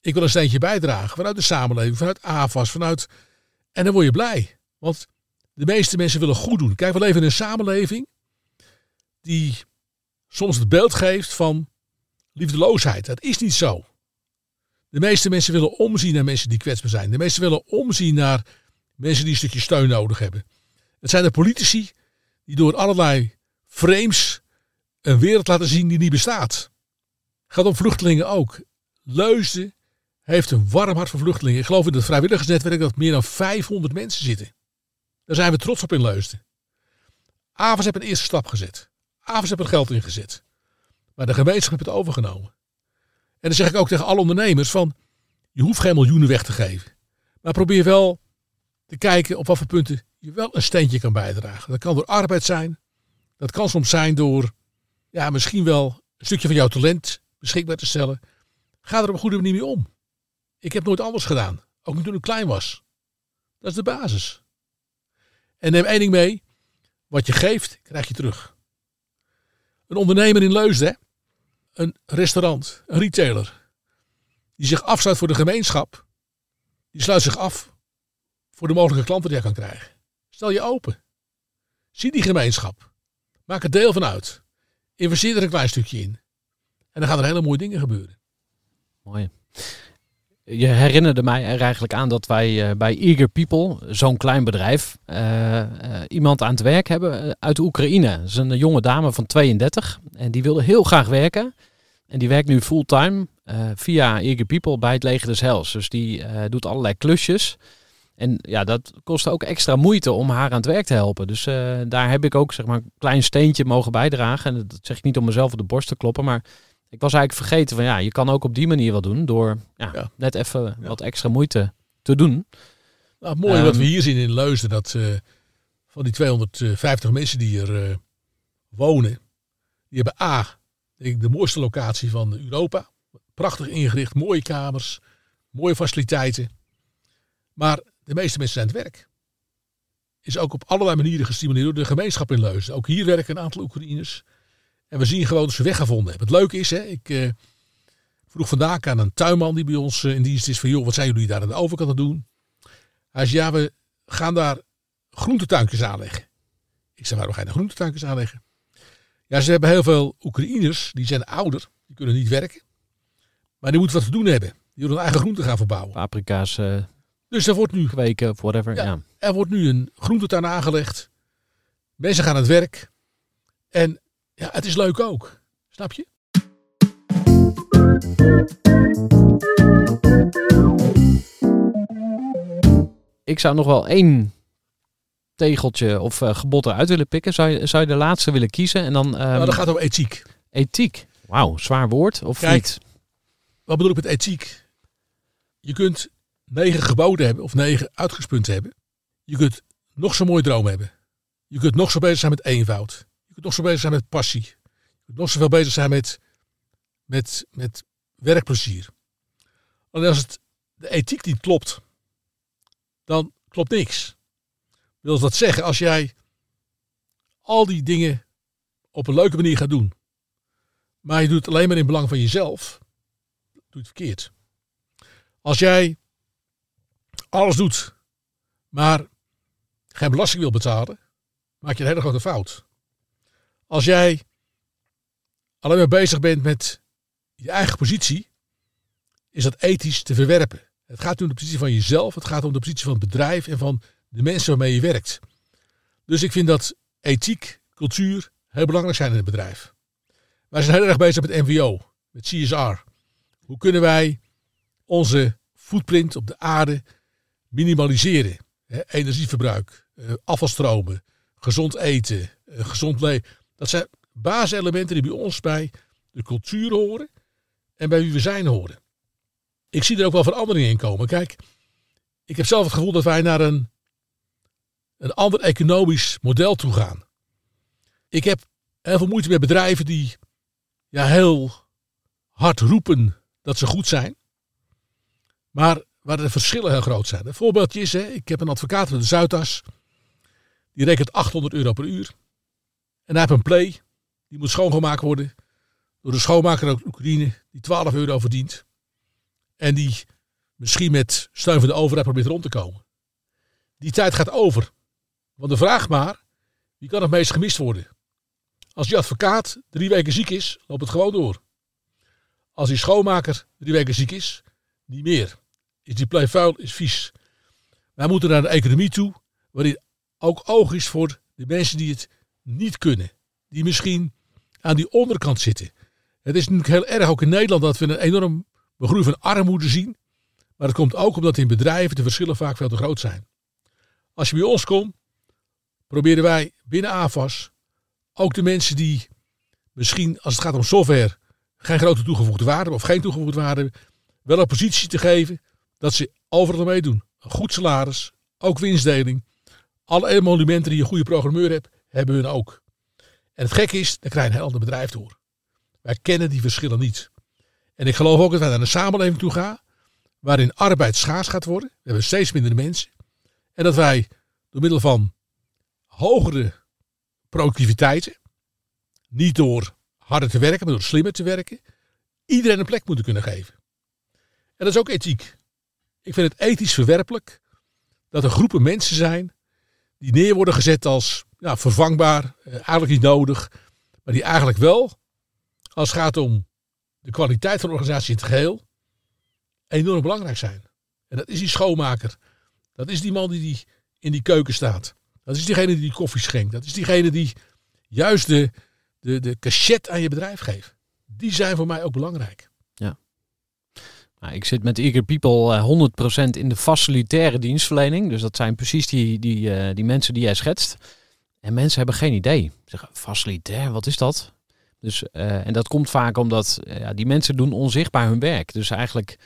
[SPEAKER 2] ik wil een steentje bijdragen vanuit de samenleving, vanuit AFAS, vanuit... En dan word je blij. Want de meeste mensen willen goed doen. Kijk, we leven in een samenleving die soms het beeld geeft van liefdeloosheid. Dat is niet zo. De meeste mensen willen omzien naar mensen die kwetsbaar zijn. De meeste willen omzien naar mensen die een stukje steun nodig hebben. Het zijn de politici die door allerlei frames een wereld laten zien die niet bestaat. Gaat om vluchtelingen ook. Leusden heeft een warm hart voor vluchtelingen. Ik geloof in het vrijwilligersnetwerk dat meer dan 500 mensen zitten. Daar zijn we trots op in Leusden. Avers heeft een eerste stap gezet. Avers heeft er geld ingezet. Maar de gemeenschap heeft het overgenomen. En dan zeg ik ook tegen alle ondernemers van, je hoeft geen miljoenen weg te geven. Maar probeer wel te kijken op wat voor punten je wel een steentje kan bijdragen. Dat kan door arbeid zijn. Dat kan soms zijn door ja, misschien wel een stukje van jouw talent beschikbaar te stellen. Ga er op een goede manier mee om. Ik heb nooit anders gedaan. Ook niet toen ik klein was. Dat is de basis. En neem één ding mee. Wat je geeft, krijg je terug. Een ondernemer in Leusden, een restaurant, een retailer, die zich afsluit voor de gemeenschap, die sluit zich af voor de mogelijke klanten die hij kan krijgen. Stel je open. Zie die gemeenschap. Maak er deel van uit. Investeer er een klein stukje in. En dan gaan er hele mooie dingen gebeuren.
[SPEAKER 1] Mooi je herinnerde mij er eigenlijk aan dat wij uh, bij Eager People, zo'n klein bedrijf, uh, uh, iemand aan het werk hebben uit Oekraïne. Dat is een jonge dame van 32 en die wilde heel graag werken. En die werkt nu fulltime via Eager People bij het Leger des Hels. Dus die doet allerlei klusjes. En ja, dat kostte ook extra moeite om haar aan het werk te helpen. Dus eh, daar heb ik ook zeg maar een klein steentje mogen bijdragen. En dat zeg ik niet om mezelf op de borst te kloppen, maar ik was eigenlijk vergeten van ja, je kan ook op die manier wat doen door ja,
[SPEAKER 2] Ja.
[SPEAKER 1] net even
[SPEAKER 2] Ja.
[SPEAKER 1] wat extra moeite te doen.
[SPEAKER 2] Nou, mooi wat
[SPEAKER 1] Ehm,
[SPEAKER 2] we hier zien in Leusden. Dat eh, van die 250 mensen die hier eh, wonen. Die hebben A, denk ik, de mooiste locatie van Europa. Prachtig ingericht, mooie kamers, mooie faciliteiten. Maar de meeste mensen zijn aan het werk. Is ook op allerlei manieren gestimuleerd door de gemeenschap in Leusden. Ook hier werken een aantal Oekraïners. En we zien gewoon dat ze weggevonden hebben. Het leuke is, hè, ik eh, vroeg vandaag aan een tuinman die bij ons eh, in dienst is. Van joh, wat zijn jullie daar aan de overkant aan het doen? Hij zei, ja, we gaan daar groentetuintjes aanleggen. Ik zei, waarom ga je daar groentetuintjes aanleggen? Ja, ze hebben heel veel Oekraïners, die zijn ouder, die kunnen niet werken. Maar die moeten wat te doen hebben. Die willen hun eigen groenten gaan verbouwen.
[SPEAKER 1] Paprika's eh,
[SPEAKER 2] Dus er wordt nu,
[SPEAKER 1] kweken of whatever.
[SPEAKER 2] Ja.
[SPEAKER 1] Ja.
[SPEAKER 2] er wordt nu een groentetuin aangelegd. Mensen gaan aan het werk. En ja, het is leuk ook. Snap je?
[SPEAKER 1] Ik zou nog wel één tegeltje of eh, gebod eruit willen pikken. Zou je, zou je de laatste willen kiezen? En dan ehm,
[SPEAKER 2] nou, dat gaat over ethiek.
[SPEAKER 1] ethiek. Wauw, zwaar woord of
[SPEAKER 2] Kijk.
[SPEAKER 1] niet?
[SPEAKER 2] Wat bedoel ik met ethiek? Je kunt negen geboden hebben of negen uitgangspunten hebben. Je kunt nog zo'n mooie droom hebben. Je kunt nog zo bezig zijn met eenvoud. Nog zo bezig zijn met passie. Je kunt nog zoveel bezig zijn met, met, met werkplezier. Alleen als het, de ethiek niet klopt, dan klopt niks. Wil dat zeggen, als jij al die dingen op een leuke manier gaat doen, maar je doet het alleen maar in belang van jezelf, doe je het verkeerd. Als jij alles doet, maar geen belasting wil betalen, maak je een hele grote fout. Als jij alleen maar bezig bent met je eigen positie, is dat ethisch te verwerpen. Het gaat nu om de positie van jezelf, het gaat om de positie van het bedrijf en van de mensen waarmee je werkt. Dus ik vind dat ethiek, cultuur heel belangrijk zijn in het bedrijf. Wij zijn heel erg bezig met NVO, met CSR. Hoe kunnen wij onze footprint op de aarde minimaliseren? Energieverbruik, eh, afvalstromen, gezond eten, eh, gezond leven. Dat zijn basiselementen die bij ons bij de cultuur horen en bij wie we zijn horen. Ik zie er ook wel veranderingen in komen. Kijk, ik heb zelf het gevoel dat wij naar een, een ander economisch model toe gaan. Ik heb heel veel moeite met bedrijven die ja, heel hard roepen dat ze goed zijn. Maar waar de verschillen heel groot zijn. Een voorbeeldje is, hè, ik heb een advocaat in de Zuidas. Die rekent 800 euro per uur. En hij heeft een play. Die moet schoongemaakt worden. Door de schoonmaker uit Oekraïne. Die 12 euro verdient. En die misschien met steun van de overheid probeert rond te komen. Die tijd gaat over. Want de vraag maar, wie kan het meest gemist worden? Als die advocaat drie weken ziek is, loopt het gewoon door. Als die schoonmaker drie weken ziek is, niet meer. Is die play vuil, is vies. Wij moeten naar een economie toe waarin ook oog is voor de mensen die het niet kunnen. Die misschien aan die onderkant zitten. Het is natuurlijk heel erg ook in Nederland dat we een enorm begroei van armoede zien. Maar dat komt ook omdat in bedrijven de verschillen vaak veel te groot zijn. Als je bij ons komt, proberen wij binnen AFAS ook de mensen die misschien als het gaat om software geen grote toegevoegde waarde of geen toegevoegde waarde wel een positie te geven dat ze overal meedoen. Een goed salaris, ook winstdeling. Alle emolumenten die een goede programmeur hebt, hebben hun ook. En het gekke is, dan krijg je een heel ander bedrijf door. Wij kennen die verschillen niet. En ik geloof ook dat wij naar een samenleving toe gaan waarin arbeid schaars gaat worden. We hebben steeds minder mensen. En dat wij door middel van hogere productiviteiten, niet door harder te werken, maar door slimmer te werken, iedereen een plek moeten kunnen geven. En dat is ook ethiek. Ik vind het ethisch verwerpelijk dat er groepen mensen zijn die neer worden gezet als ja, vervangbaar, eh, eigenlijk niet nodig, maar die eigenlijk wel, als het gaat om de kwaliteit van de organisatie in het geheel, enorm belangrijk zijn. En dat is die schoonmaker. Dat is die man die, die in die keuken staat. Dat is diegene die die koffie schenkt. Dat is diegene die juist de, de, de cachet aan je bedrijf geeft. Die zijn voor mij ook belangrijk.
[SPEAKER 1] Nou, ik zit met Eager People eh, 100% in de facilitaire dienstverlening. Dus dat zijn precies die, die, eh, die mensen die jij schetst. En mensen hebben geen idee. Ze zeggen, facilitair, wat is dat? Dus, eh, en dat komt vaak omdat eh, ja, die mensen doen onzichtbaar hun werk. Dus eigenlijk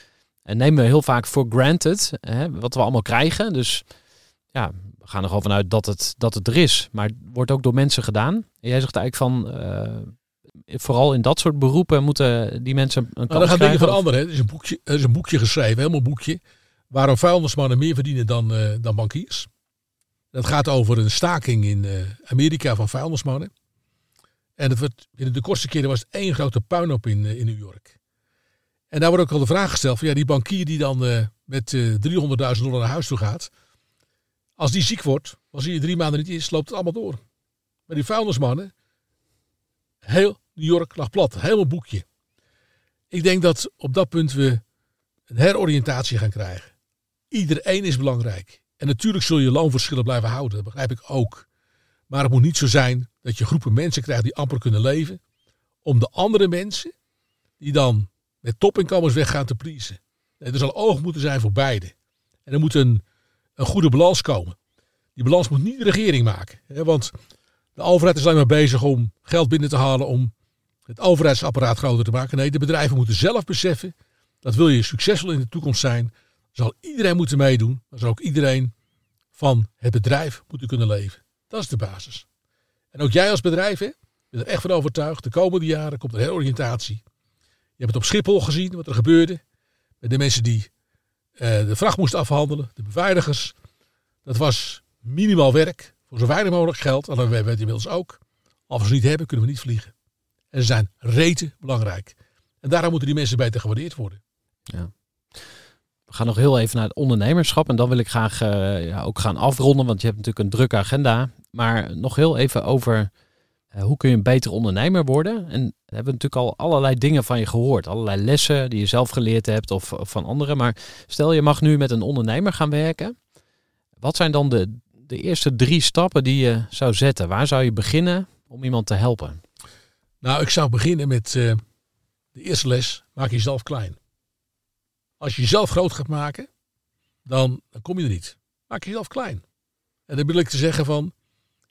[SPEAKER 1] eh, nemen we heel vaak voor granted wat we allemaal krijgen. Dus ja, we gaan er gewoon vanuit dat het, dat het er is. Maar het wordt ook door mensen gedaan. En jij zegt eigenlijk van, eh, vooral in dat soort beroepen moeten die mensen een kans
[SPEAKER 2] Nou, dan gaan dingen
[SPEAKER 1] krijgen.
[SPEAKER 2] veranderen. hè. Er is, een boekje, er is een boekje geschreven, helemaal een boekje. Waarom vuilnismannen meer verdienen dan, eh, dan bankiers. Dat gaat over een staking in eh, Amerika van vuilnismannen. En het wordt, in de kortste keren was het één grote puinhoop in, eh, in New York. En daar wordt ook al de vraag gesteld van ja, die bankier die dan met eh 300.000 dollar naar huis toe gaat. Als die ziek wordt, als hij er drie maanden niet is, loopt het allemaal door. Maar die vuilnismannen, heel New York lag plat. Helemaal boekje. Ik denk dat op dat punt we een heroriëntatie gaan krijgen. Iedereen is belangrijk. En natuurlijk zul je loonverschillen blijven houden. Dat begrijp ik ook. Maar het moet niet zo zijn dat je groepen mensen krijgt die amper kunnen leven. Om de andere mensen, die dan met topinkomens weggaan, te pleasen. Er zal oog moeten zijn voor beide. En er moet een, een goede balans komen. Die balans moet niet de regering maken. Hè, want de overheid is alleen maar bezig om geld binnen te halen om het overheidsapparaat groter te maken. Nee, de bedrijven moeten zelf beseffen dat wil je succesvol in de toekomst zijn, zal iedereen moeten meedoen. Dan zal ook iedereen van het bedrijf moeten kunnen leven. Dat is de basis. En ook jij als bedrijf, hè, ben er echt van overtuigd. De komende jaren komt er heroriëntatie. Je hebt het op Schiphol gezien, wat er gebeurde. Met de mensen die eh, de vracht moesten afhandelen, de beveiligers. Dat was minimaal werk, voor zo weinig mogelijk geld. En dat weten inmiddels ook. Als we ze niet hebben, kunnen we niet vliegen. En zijn rete belangrijk. En daarom moeten die mensen beter gewaardeerd worden.
[SPEAKER 1] We gaan nog heel even naar het ondernemerschap. En dan wil ik graag eh, ja, ook gaan afronden, want je hebt natuurlijk een drukke agenda. Maar nog heel even over eh, hoe kun je een beter ondernemer worden. En we hebben natuurlijk al allerlei dingen van je gehoord. Allerlei lessen die je zelf geleerd hebt of, of van anderen. Maar stel je mag nu met een ondernemer gaan werken. Wat zijn dan de, de eerste drie stappen die je zou zetten? Waar zou je beginnen om iemand te helpen?
[SPEAKER 2] Nou, ik zou beginnen met eh, de eerste les. Maak jezelf klein. Als je jezelf groot gaat maken, dan, dan kom je er niet. Maak jezelf klein. En dan wil ik te zeggen van,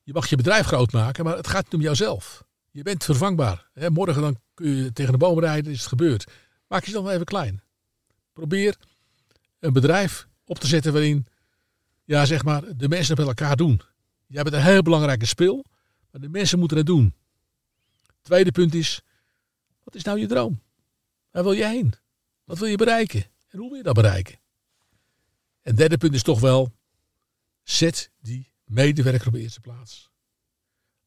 [SPEAKER 2] je mag je bedrijf groot maken, maar het gaat niet om jouzelf. Je bent vervangbaar. Morgen dan kun je tegen de boom rijden, is het gebeurd. Maak jezelf even klein. Probeer een bedrijf op te zetten waarin, ja zeg maar, de mensen het met elkaar doen. Jij bent een heel belangrijke speel, maar de mensen moeten het doen. Tweede punt is, wat is nou je droom? Waar wil je heen? Wat wil je bereiken? En hoe wil je dat bereiken? En derde punt is toch wel, zet die medewerker op de eerste plaats.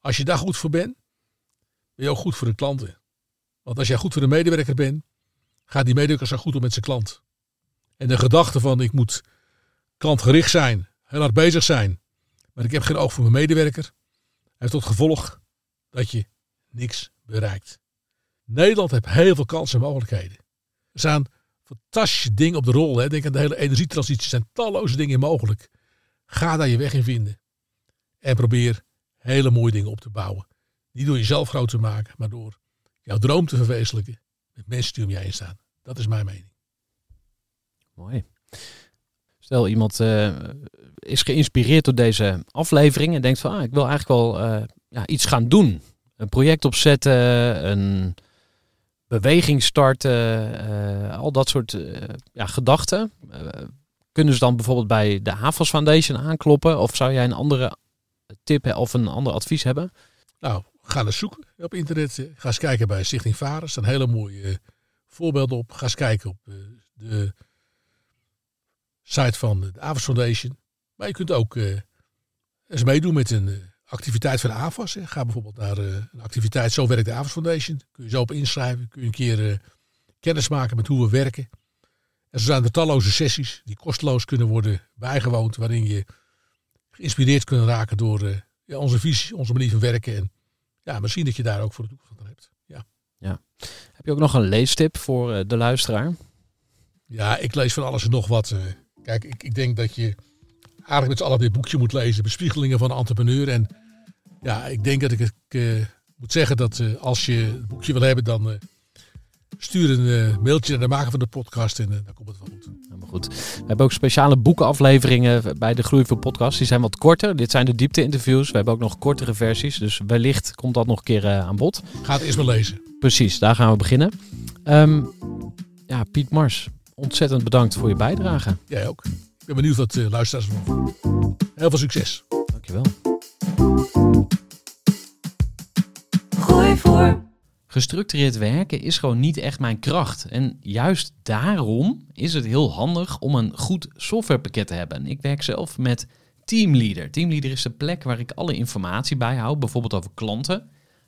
[SPEAKER 2] Als je daar goed voor bent, ben je ook goed voor de klanten. Want als jij goed voor de medewerker bent, gaat die medewerker zo goed om met zijn klant. En de gedachte van ik moet klantgericht zijn, heel hard bezig zijn, maar ik heb geen oog voor mijn medewerker, heeft tot gevolg dat je niks bereikt. Nederland heeft heel veel kansen en mogelijkheden. Er staan fantastische dingen op de rol. Hè. Denk aan de hele energietransitie. Er zijn talloze dingen mogelijk. Ga daar je weg in vinden. En probeer hele mooie dingen op te bouwen. Niet door jezelf groot te maken, maar door jouw droom te verwezenlijken. Met mensen die om je heen staan. Dat is mijn mening.
[SPEAKER 1] Mooi. Stel iemand eh, is geïnspireerd door deze aflevering en denkt van ah, ik wil eigenlijk wel eh, ja, iets gaan doen. Een project opzetten, een beweging starten, eh, al dat soort eh, ja, gedachten. Eh, kunnen ze dan bijvoorbeeld bij de Havels Foundation aankloppen? Of zou jij een andere tip of een ander advies hebben?
[SPEAKER 2] Nou, ga eens zoeken op internet. Ga eens kijken bij Stichting Varen. Er staan hele mooie voorbeelden op. Ga eens kijken op de site van de AVAS Foundation. Maar je kunt ook eens meedoen met een activiteit van de AVAS. hè. Ga bijvoorbeeld naar eh, een activiteit Zo werkt de AVAS Foundation. Kun je zo op inschrijven. Kun je een keer eh, kennis maken met hoe we werken. En zo zijn er talloze sessies die kosteloos kunnen worden bijgewoond. Waarin je geïnspireerd kunt raken door eh, ja, onze visie, onze manier van werken. En ja, misschien dat je daar ook voor de toekomst aan hebt. Ja.
[SPEAKER 1] Heb je ook nog een leestip voor de luisteraar?
[SPEAKER 2] ja, ik lees van alles en nog wat. Kijk, ik, ik denk dat je eigenlijk met z'n allen dit boekje moet lezen. Bespiegelingen van een entrepreneur. En ja, ik denk dat ik eh, moet zeggen dat eh, als je het boekje wil hebben, dan eh, Stuur een mailtje naar de maker van de podcast en dan komt het wel goed.
[SPEAKER 1] Helemaal goed. We hebben ook speciale boekenafleveringen bij de Groeivoer podcast. Die zijn wat korter. Dit zijn de diepte-interviews. We hebben ook nog kortere versies. Dus wellicht komt dat nog een keer aan bod.
[SPEAKER 2] Ga het eerst maar lezen.
[SPEAKER 1] Precies, daar gaan we beginnen. Um, ja, Piet Mars, ontzettend bedankt voor je bijdrage.
[SPEAKER 2] Jij ook. Ik ben benieuwd wat uh, luisteraars ervan Heel veel succes.
[SPEAKER 1] Dankjewel.
[SPEAKER 3] Gooi voor.
[SPEAKER 1] Gestructureerd werken is gewoon niet echt mijn kracht. En juist daarom is het heel handig om een goed softwarepakket te hebben. Ik werk zelf met Teamleader. Teamleader is de plek waar ik alle informatie bijhoud, bijvoorbeeld over klanten.